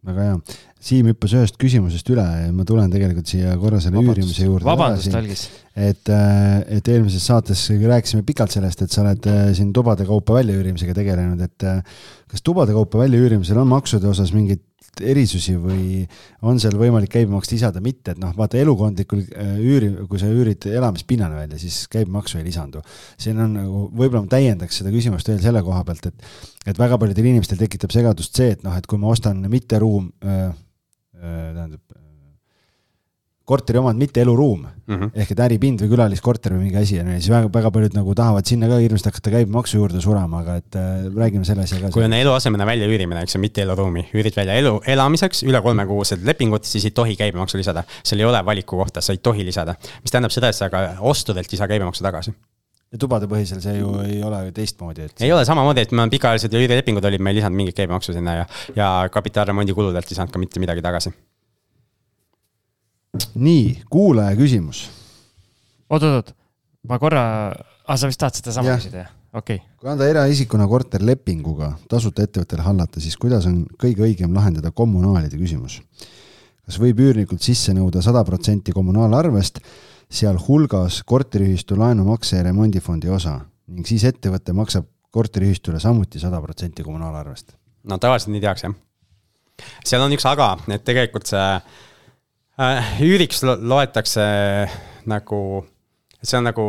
väga hea, Siim hüppas ühest küsimusest üle ja ma tulen tegelikult siia korra selle vabandust, üürimise juurde. vabandust, Algis. et, äh, et eelmises saates rääkisime pikalt sellest, et sa oled äh, siin tubade kaupa väljaüürimisega tegelenud, et äh, kas tubade kaupa väljaüürimisel on maksude osas mingid erisusi või on seal võimalik käibemaksu lisada, mitte, et noh, vaata elukondlikul äh, üüri, kui sa üürid elamispinnale välja, siis käibemaksu ei lisandu. siin on nagu, võib-olla ma täiendaks seda küsimust veel selle koha pealt, et, et väga paljudel inimestel tekitab segadust see, et noh, et kui ma ostan mitte ruum äh,, äh, tähendab korteri omand, mitte eluruum mm. -hmm. ehk et äripind või külaliskorter või mingi asi on ju, siis väga, väga paljud nagu tahavad sinna ka hirmsasti hakata käibemaksu juurde surema, aga et äh, räägime selle asja ka. kui on eluasemena välja üürimine, eks ju, mitte eluruumi, üürid välja elu, elamiseks üle kolmekuused lepingud, siis ei tohi käibemaksu lisada. seal ei ole valiku kohta, sa ei tohi lisada, mis tähendab seda, et sa ka ostudelt ei saa käibemaksu tagasi ja tubade põhisel see ju ei ole teistmoodi, et. ei ole samamoodi, et meil pikaajalised üürilepingud olid, me ei lisanud mingit käibemaksu sinna ja, ja kapitaalremondi kuludelt ei saanud ka mitte midagi tagasi nii, kuulaja küsimus. oot-oot-oot, ma korra, ah sa vist tahad sedasama küsida, jah? okei okay.. kui anda eraisikuna korter lepinguga tasuta ettevõttele hallata, siis kuidas on kõige õigem lahendada kommunaalide küsimus? kas võib üürnikult sisse nõuda sada protsenti kommunaalarvest, sealhulgas korteriühistu laenumakse ja remondifondi osa ning siis ettevõte maksab korteriühistule samuti sada protsenti kommunaalarvest? no tavaliselt nii tehakse, jah. seal on üks aga, et tegelikult see Äh, üüriks loetakse nagu, see on nagu,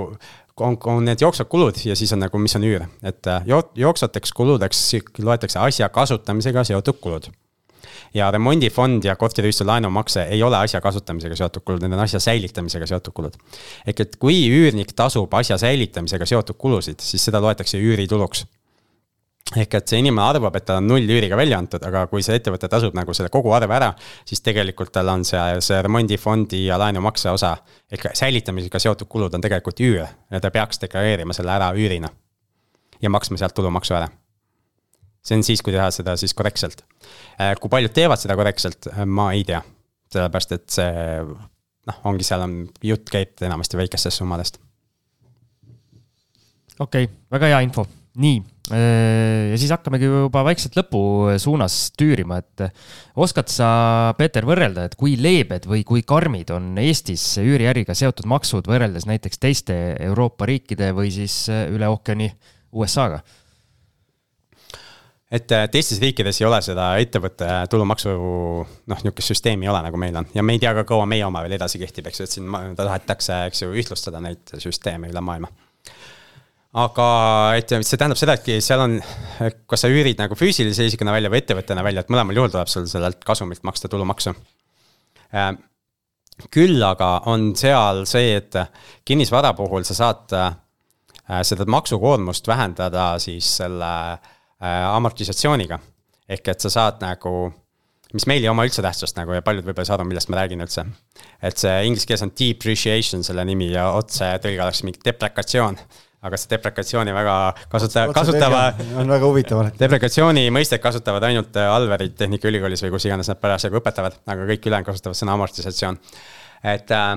on, on need jooksvad kulud ja siis on nagu, mis on üür, et äh, jooksvateks kuludeks loetakse asja kasutamisega seotud kulud. Ja remondifond ja korteriühistu laenumakse ei ole asja kasutamisega seotud kulud, need on asja säilitamisega seotud kulud. ehk et kui üürnik tasub asja säilitamisega seotud kulusid, siis seda loetakse üürituluks ehk et see inimene arvab, et tal on null üüriga välja antud, aga kui see ettevõte tasub nagu selle kogu arve ära, siis tegelikult tal on see, see remondifondi ja laenumakse osa ehk säilitamisega seotud kulud on tegelikult üür ja ta peaks deklareerima selle ära üürina. ja maksma sealt tulumaksu ära. see on siis, kui teha seda siis korrektselt. Äh, kui paljud teevad seda korrektselt, äh, ma ei tea, sellepärast et see noh, ongi seal on, jutt käib enamasti väikestest summadest. okei okay,, väga hea info nii, äh, ja siis hakkamegi juba vaikselt lõpu suunas tüürima, et oskad sa, Peeter, võrrelda, et kui leebed või kui karmid on Eestis üüriäriga seotud maksud võrreldes näiteks teiste Euroopa riikide või siis üle ookeani USA-ga? et teistes riikides ei ole seda ettevõtte tulumaksu noh, niisugust süsteemi ei ole, nagu meil on ja me ei tea ka, kaua meie oma veel edasi kehtib, eks ju, et siin tahetakse, eks ju, ühtlustada neid süsteeme üle maailma aga et see tähendab seda, et seal on, kas sa üürid nagu füüsilise isikuna välja või ettevõttena välja, et mõlemal juhul tuleb sul sellelt kasumilt maksta tulumaksu. Äh, küll aga on seal see, et kinnisvara puhul sa saad äh, seda maksukoormust vähendada siis selle äh, amortisatsiooniga. ehk et sa saad nagu, mis meil ei oma üldse tähtsust nagu ja paljud võib-olla ei saa aru, millest ma räägin üldse. et see inglise keeles on depreciation selle nimi ja otse tõlge oleks mingi deprekatsioon aga see deprekatsiooni väga kasuta-, kasutava. on väga huvitav alati. deprekatsiooni mõistet kasutavad ainult äh, Alverid Tehnikaülikoolis või kus iganes nad parasjagu õpetavad, aga kõik ülejäänud kasutavad sõna amortisatsioon. et äh,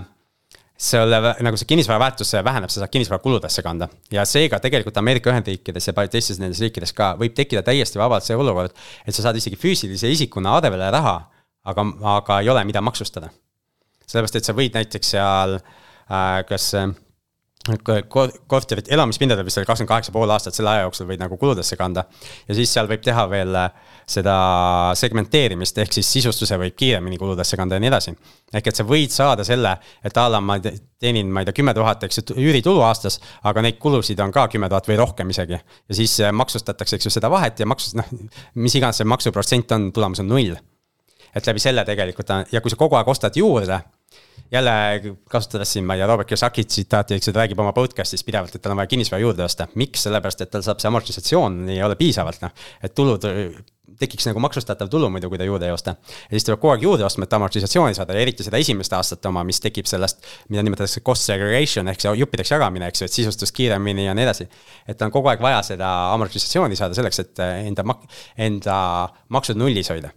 selle, nagu see kinnisvara väärtus väheneb, sa saad kinnisvara kuludesse kanda. ja seega tegelikult Ameerika Ühendriikides ja paljudes teistes nendes riikides ka võib tekkida täiesti vabalt see olukord, et sa saad isegi füüsilise isikuna arvele raha, aga, aga ei ole, mida maksustada. sellepärast, et sa võid näiteks seal äh, kas äh, korterit, elamispindadel vist oli kakskümmend kaheksa pool aastat, selle aja jooksul võid nagu kuludesse kanda. ja siis seal võib teha veel äh, seda segmenteerimist, ehk siis sisustuse võib kiiremini kuludesse kanda ja nii edasi. ehk et sa võid saada selle, et a la ma teenin, ma ei tea, kümme tuhat, eks ju, üüritulu aastas, aga neid kulusid on ka kümme tuhat või rohkem isegi. ja siis äh, maksustatakse, eks ju, seda vahet ja maksus, noh, mis iganes see maksuprotsent on, tulemus on null. et läbi selle tegelikult on ja kui sa kogu aeg ostad juurde jälle kasutades siin, ma ei tea, Robert Kiyosaki tsitaati, eks ju, ta räägib oma podcast'is pidevalt, et tal on vaja kinnisvara juurde osta. miks, sellepärast et tal saab see amortisatsioon ei ole piisavalt, noh. et tulud, tekiks nagu maksustatav tulu muidu, kui ta juurde ei osta. ja siis tuleb kogu aeg juurde ostma, et amortisatsiooni saada ja eriti seda esimest aastat oma, mis tekib sellest, mida nimetatakse cost segregation ehk see juppideks jagamine, eks ju, et sisustus kiiremini ja nii edasi. et on kogu aeg vaja seda amortisatsiooni saada selleks, et enda mak-, enda maksud nullis hoida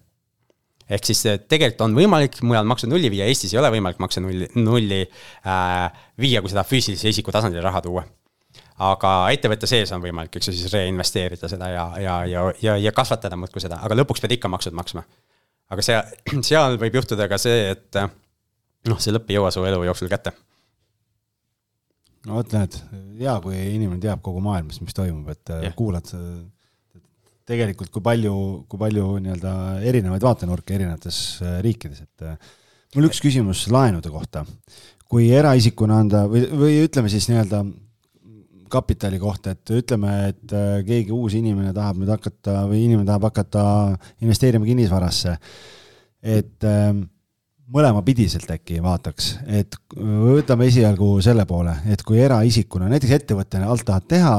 ehk siis eh, tegelikult on võimalik mujal makse nulli viia, Eestis ei ole võimalik makse nulli, nulli äh, viia, kui seda füüsilise isiku tasandile raha tuua. aga ettevõtte sees on võimalik, eks ju, siis reinvesteerida seda ja, ja, ja, ja, ja kasvatada muudkui seda, aga lõpuks pead ikka maksud maksma. aga see, seal võib juhtuda ka see, et eh, noh, see lõpp ei jõua su elu jooksul kätte no vot, näed, hea, kui inimene teab kogu maailmas, mis toimub, et yeah. kuulad tegelikult, kui palju, kui palju nii-öelda erinevaid vaatenurke erinevates äh, riikides, et äh, mul üks küsimus laenude kohta. kui eraisikuna anda või, või ütleme siis nii-öelda kapitali kohta, et ütleme, et äh, keegi uus inimene tahab nüüd hakata või inimene tahab hakata investeerima kinnisvarasse, et mõlemapidiselt äkki vaataks, et võtame esialgu selle poole, et kui eraisikuna, näiteks ettevõttena alt tahad teha,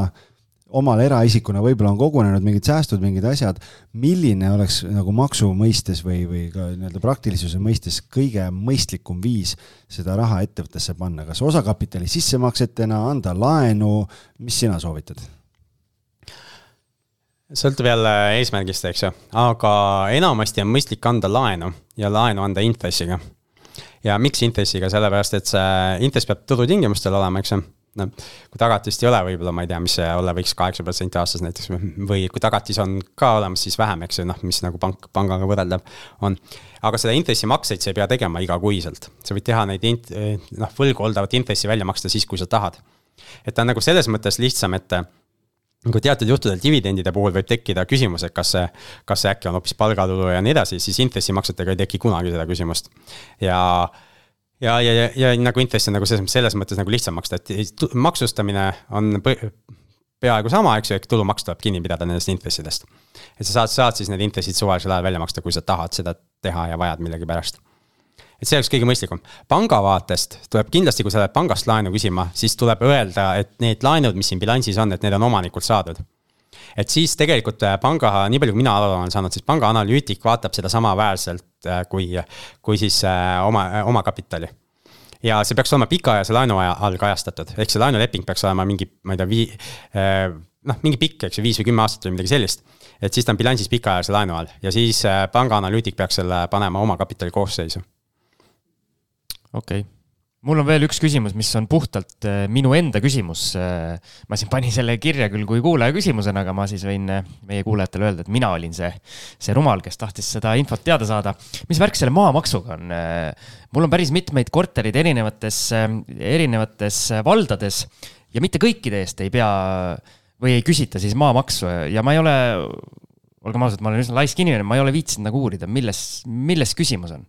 omal eraisikuna võib-olla on kogunenud mingid säästud, mingid asjad, milline oleks nagu maksu mõistes või, või ka nii-öelda praktilisuse mõistes kõige mõistlikum viis seda raha ettevõttesse panna, kas osakapitali sissemaksetena, anda laenu, mis sina soovitad? sõltub jälle eesmärgist, eks ju, aga enamasti on mõistlik anda laenu ja laenu anda intressiga. ja miks intressiga, sellepärast et see intress peab turutingimustel olema, eks ju noh, kui tagatist ei ole, võib-olla ma ei tea, mis see olla võiks, kaheksa protsenti aastas näiteks või kui tagatis on ka olemas, siis vähem, eks ju, noh, mis nagu pank, pangaga võrreldav on. aga seda intressimakseid sa ei pea tegema igakuiselt, sa võid teha neid int-, noh, võlgu oldavat intressi välja maksta siis, kui sa tahad. et ta on nagu selles mõttes lihtsam, et nagu teatud juhtudel dividendide puhul võib tekkida küsimus, et kas see, kas see äkki on hoopis palgatulu ja nii edasi, siis intressimaksetega ei teki kunagi seda küsimust. ja ja, ja, ja, ja nagu intress on nagu selles mõttes, selles mõttes nagu lihtsam maksta, et maksustamine on peaaegu sama, eks ju, ehk tulumaks tuleb kinni pidada nendest intressidest. et sa saad, saad siis need intressid suvalisel ajal välja maksta, kui sa tahad seda teha ja vajad millegipärast. et see oleks kõige mõistlikum. panga vaatest tuleb kindlasti, kui sa lähed pangast laenu küsima, siis tuleb öelda, et need laenud, mis siin bilansis on, et need on omanikult saadud et siis tegelikult äh, panga, nii palju kui mina aru olen saanud, siis panga analüütik vaatab seda samaväärselt äh, kui, kui siis äh, oma, omakapitali ja see peaks olema pikaajalise laenuaja all kajastatud, ehk see laenuleping peaks olema mingi, ma ei tea, vii-, noh, mingi pikk, eks ju, viis või kümme aastat või midagi sellist. et siis ta on bilansis pikaajalise laenu all ja siis panga analüütik peaks selle panema omakapitali koosseisu. okei okay mul on veel üks küsimus, mis on puhtalt äh, minu enda küsimus. Äh, ma siin panin selle kirja küll kui kuulaja küsimusena, aga ma siis võin äh, meie kuulajatele öelda, et mina olin see, see rumal, kes tahtis seda infot teada saada. mis värk selle maamaksuga on? mul on päris mitmeid korterid erinevates, erinevates valdades ja mitte kõikide eest ei pea või ei küsita siis maamaksu ja ma ei ole, olgem ausad, ma olen üsna laisk inimene, ma ei ole viitsinud nagu uurida, milles, milles küsimus on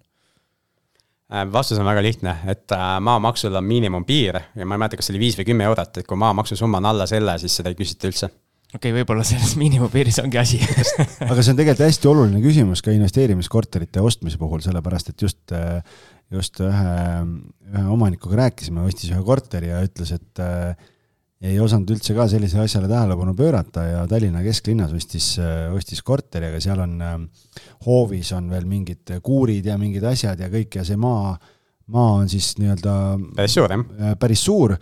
vastus on väga lihtne, et äh, maamaksul on miinimumpiir ja ma ei mäleta, kas see oli viis või kümme eurot, et kui maamaksu summa on alla selle, siis seda ei küsita üldse. okei okay,, võib-olla selles miinimumpiiris ongi asi aga see on tegelikult hästi oluline küsimus ka investeerimiskorterite ostmise puhul, sellepärast et just, just ühe, ühe omanikuga rääkisime, ostis ühe korteri ja ütles, et ei osanud üldse ka sellisele asjale tähelepanu pöörata ja Tallinna kesklinnas ostis, ostis korteri, aga seal on, hoovis on veel mingid kuurid ja mingid asjad ja kõik ja see maa, maa on siis nii-öelda päris suur, jah? Äh, päris suur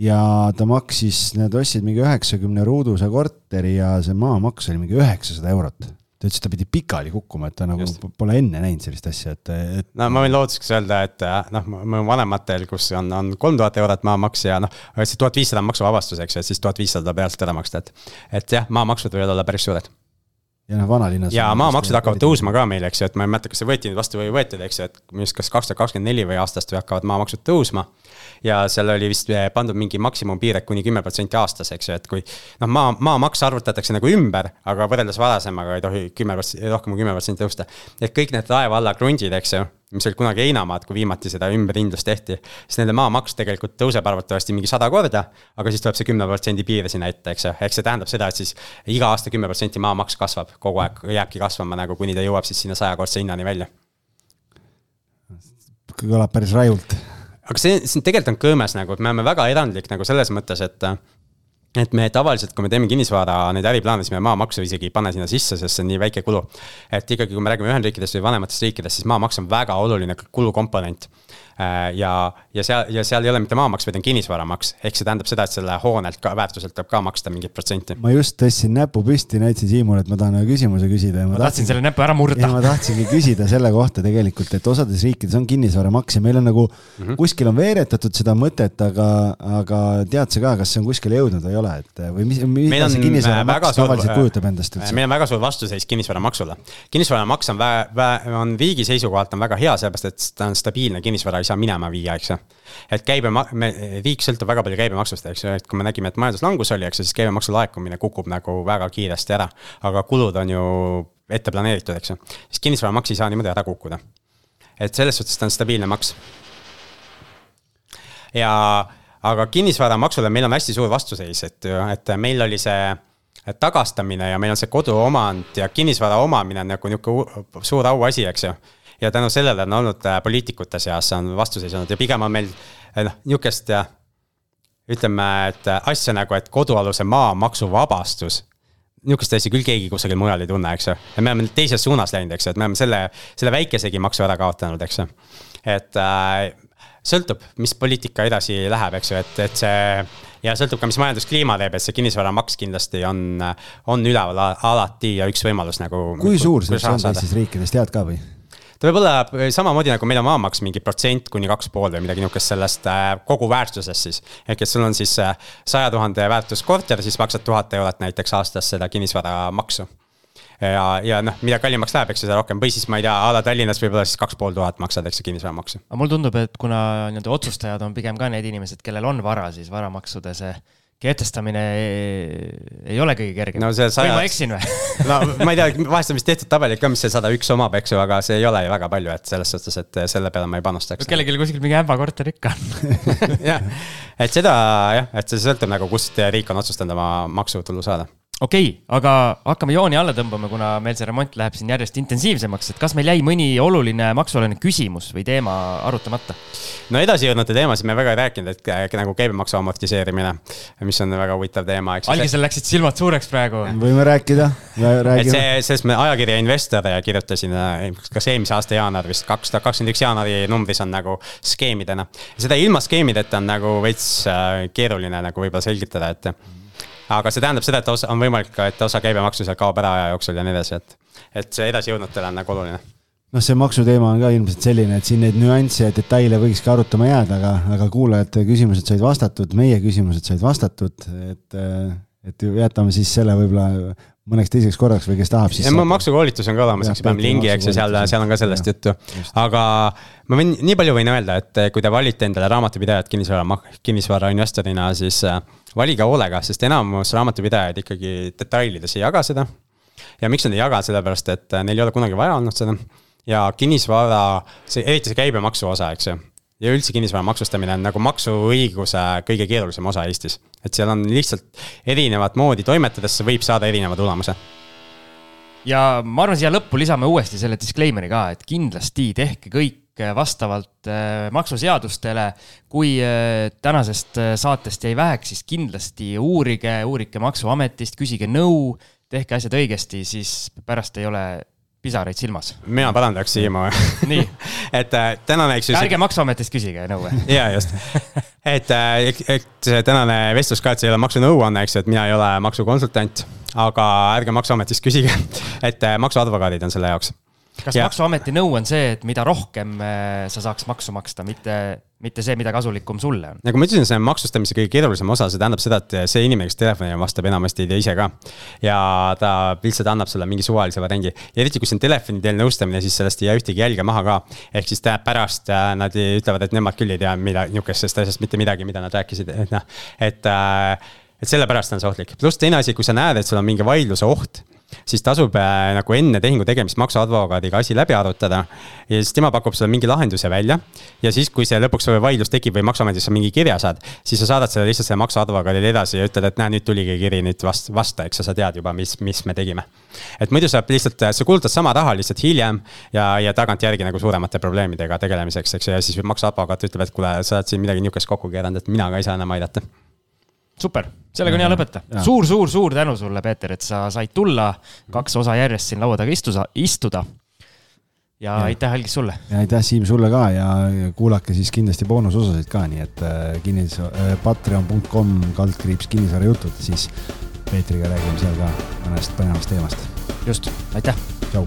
ja ta maksis, nad ostsid mingi üheksakümne ruuduse korteri ja see maamaks oli mingi üheksasada eurot ta ütles, et ta pidi pikali kukkuma, et ta nagu Just. pole enne näinud sellist asja, et, et. no ma võin looduseks öelda, et äh, noh, mu vanematel, kus on, on kolm tuhat eurot maamaks ja noh, see tuhat viissada on maksuvabastus, eks ju, et siis tuhat viissada reaalselt ära maksta, et. et jah, maamaksud võivad olla päris suured ja noh, vanalinnas. ja maamaksud hakkavad tõusma ka meil, eks ju, et ma ei mäleta, kas see võeti nüüd vastu või ei võetud, eks ju, et minu arust kas kaks tuhat kakskümmend neli või aastast või hakkavad maamaksud tõusma ja seal oli vist eh, pandud mingi maksimumpiir, et kuni kümme protsenti aastas, eks ju, et kui noh, maa, maamaks arvutatakse nagu ümber, aga võrreldes varasemaga ei tohi kümme protsenti, rohkem kui kümme protsenti tõusta. et kõik need laeva alla krundid, eks ju, mis olid kunagi heinamaad, kui viimati seda ümberhindlust tehti, siis nende maamaks tegelikult tõuseb arvatavasti mingi sada korda, aga siis tuleb see kümne protsendi piir sinna ette, eks ju, ehk see tähendab seda, et siis iga aasta kümme protsenti maamaks kasvab, kogu aeg jääbki kasvama nagu, kuni ta jõuab siis sinna sajakordse hinnani välja. kõlab päris rajult aga see, see tegelikult on kõõmes nagu, et me oleme väga erandlik nagu selles mõttes, et et me tavaliselt, kui me teeme kinnisvara neid äriplaane, siis me maamaksu isegi ei pane sinna sisse, sest see on nii väike kulu. et ikkagi, kui me räägime Ühendriikidest või vanematest riikidest, siis maamaks on väga oluline kulukomponent. Äh, ja, ja seal, ja seal ei ole mitte maamaks, vaid on kinnisvaramaks, ehk see tähendab seda, et selle hoonelt ka väärtuselt tuleb ka maksta mingit protsenti. ma just tõstsin näpu püsti, näitasin Siimule, et ma tahan ühe küsimuse küsida ja ma, ma tahtsin, tahtsin selle näpu ära murda. ma tahtsingi küsida selle kohta tegelikult, et osades riikides on kinnisvaramaks ja meil on nagu mm -hmm. kuskil on veeretatud seda mõtet, aga, aga tead sa ka, kas see on kuskile jõudnud või ei ole, et või mis, mida see kinnisvaramaks tavaliselt kujutab endast üldse? meil on väga suur vastuseis kinnisvaramaksule. kinnisvaramaks on on riigi seisukohalt on väga hea, sellepärast et ta on stabiilne kinnisvara ei saa minema ju. et käibema-, me, riik sõltub väga palju käibemaksust, eks ju, et kui me nägime, et majanduslangus oli, eks ju, siis käibemaksu laekumine kukub nagu väga kiiresti ära. aga kulud on ju ette planeeritud, eks ju. siis kinnisvaramaks ei saa niimoodi ära kukkuda. et selles suhtes ta on stabiilne maks. ja, aga kinnisvaramaksule meil on hästi suur vastuseis, et, et meil oli see tagastamine ja meil on see koduomand ja kinnisvara omamine nagu nihuke suur auasi, eks ju ja tänu sellele on olnud äh, poliitikute seas on vastuseis olnud ja pigem on meil äh, noh, nihukest ütleme, et äh, asja nagu, et kodualuse maa maksuvabastus nihukest asja küll keegi kusagil mujal ei tunne, eks ju. ja me oleme teises suunas läinud, eks ju, et me oleme selle, selle väikesegi maksu ära kaotanud, eks ju. et äh, sõltub, mis poliitika edasi läheb, eks ju, et, et see ja sõltub ka, mis majanduskliima teeb, et see kinnisvaramaks kindlasti on, on üleval alati ja üks võimalus nagu. kui suur see on teistes riikides, tead ka või? Ta võib olla äh, samamoodi nagu meil on maamaks mingi protsent kuni kaks pool või midagi nihukest sellest äh, kogu väärtusest siis. ehk et sul on siis äh, saja tuhande väärtus korter, siis maksad tuhat eurot näiteks aastas seda kinnisvaramaksu ja, ja noh, mida kallimaks läheb, eks ju, seda rohkem või siis ma ei tea, a la Tallinnas võib-olla siis kaks pool tuhat maksad, eks ju, kinnisvaramaksu. aga mulle tundub, et kuna nii-öelda otsustajad on pigem ka need inimesed, kellel on vara, siis varamaksude see kehtestamine ei, ei ole kõige kergem no,. või ma eksin või? no ma ei tea, vahest on vist tehtud tabelid ka, mis see sada üks omab, eks ju, aga see ei ole ju väga palju, et selles suhtes, et selle peale ma ei panustaks no,. kellelgi kuskil mingi ämbakorter ikka on jah, et seda jah, et see sõltub nagu, kust riik on otsustanud oma maksutulu saada okei okay,, aga hakkame jooni alla tõmbama, kuna meil see remont läheb siin järjest intensiivsemaks, et kas meil jäi mõni oluline maksualane küsimus või teema arutamata? no edasijõudnute teemasid me väga ei rääkinud, et nagu käibemaksu amortiseerimine, mis on väga huvitav teema, eks. algisel läksid silmad suureks praegu. võime rääkida, et see, sellest me ajakirja Investor kirjutasin, kas eelmise aasta jaanuar vist, kaks tuhat kakskümmend üks jaanuari numbris on nagu skeemidena. seda ilma skeemideta on nagu veits äh, keeruline nagu võib-olla selgitada, et aga see tähendab seda, et osa, on võimalik ka, et osa käibemaksu seal kaob ära aja jooksul ja nii edasi, et, et see edasijõudnutele on nagu oluline. Noh, see maksuteema on ka ilmselt selline, et siin neid nüansse ja detaile võikski arutama jääda, aga, aga kuulajate küsimused said vastatud, meie küsimused said vastatud, et, et jätame siis selle võib-olla mõneks teiseks korraks või kes tahab siis. maksukoolitus on ka olemas, eks paneme lingi, eks ju, seal, seal on ka sellest juttu. aga ma võin, nii palju võin öelda, et kui te valite endale raamatupidajat kinnisvara, kinnisvarainvestorina, siis äh, valige hoolega, sest enamus raamatupidajaid ikkagi detailides ei jaga seda. ja miks nad ei jaga, sellepärast et äh, neil ei ole kunagi vaja olnud seda. ja kinnisvara, see, eriti see käibemaksu osa, eks ju ja üldse kinnisvara maksustamine on nagu maksuõiguse kõige keerulisem osa Eestis. et seal on lihtsalt erinevat moodi toimetades, võib saada erineva tulemuse. ja ma arvan, siia lõppu lisame uuesti selle disclaimer'i ka, et kindlasti tehke kõik vastavalt äh, maksuseadustele. kui äh, tänasest äh, saatest jäi väheks, siis kindlasti uurige, uurige maksuametist, küsige nõu, tehke asjad õigesti, siis pärast ei ole pisaraid silmas. mina parandaks Siim nii et äh, tänane, eks ju. ärge Maksuametist küsige nõu. ja just, et, äh, et see tänane vestlus ka, et see ei ole maksunõuanne, eks ju, et mina ei ole maksukonsultant. aga ärge Maksuametist küsige, et äh, maksuadvokaadid on selle jaoks kas ja. maksuameti nõu on see, et mida rohkem äh, sa saaks maksu maksta, mitte, mitte see, mida kasulikum sulle on? nagu ma ütlesin, see on maksustamise kõige keerulisem osa, see tähendab seda, et see inimene, kes telefonile vastab, enamasti ei tea ise ka. ja ta lihtsalt annab sulle mingi suvalise variandi. ja eriti, kui see on telefoni teel nõustamine, siis sellest ei jää ühtegi jälge maha ka. ehk siis pärast äh, nad ütlevad, et nemad küll ei tea, mida, nihukesest asjast mitte midagi, mida nad rääkisid, et noh, et äh, et sellepärast on see ohtlik, pluss teine asi, kui sa näed, et sul on mingi vaidluse oht siis tasub äh, nagu enne tehingu tegemist maksuadvokaadiga asi läbi arutada. ja siis tema pakub sulle mingi lahenduse välja. ja siis, kui see lõpuks vaidlus tekib või maksuametisse mingi kirja saad, siis sa saadad selle lihtsalt selle maksuadvokaadile edasi ja ütled, et näe, nüüd tuligi kiri, nüüd vast-, vasta, eks sa tead juba, mis, mis me tegime. et muidu saab lihtsalt, sa kulutad sama raha lihtsalt hiljem ja, ja tagantjärgi nagu suuremate probleemidega tegelemiseks, eks ju, ja siis maksuadvokaat ütleb, et kuule, sa oled siin midagi nihukest kokku keeranud, et mina ka ei saa enam aidata super, sellega on hea lõpetada. suur-suur-suur tänu sulle, Peeter, et sa said tulla, kaks osa järjest siin laua taga istuda, istuda. ja, aitäh, Algis, sulle. ja aitäh, Siim, sulle ka ja kuulake siis kindlasti boonusosasid ka, nii et äh, kinnis äh,, patreon.com kaldkriips kinnisvarajutud, siis Peetriga räägime seal ka mõnest põnevast teemast. just, aitäh. tšau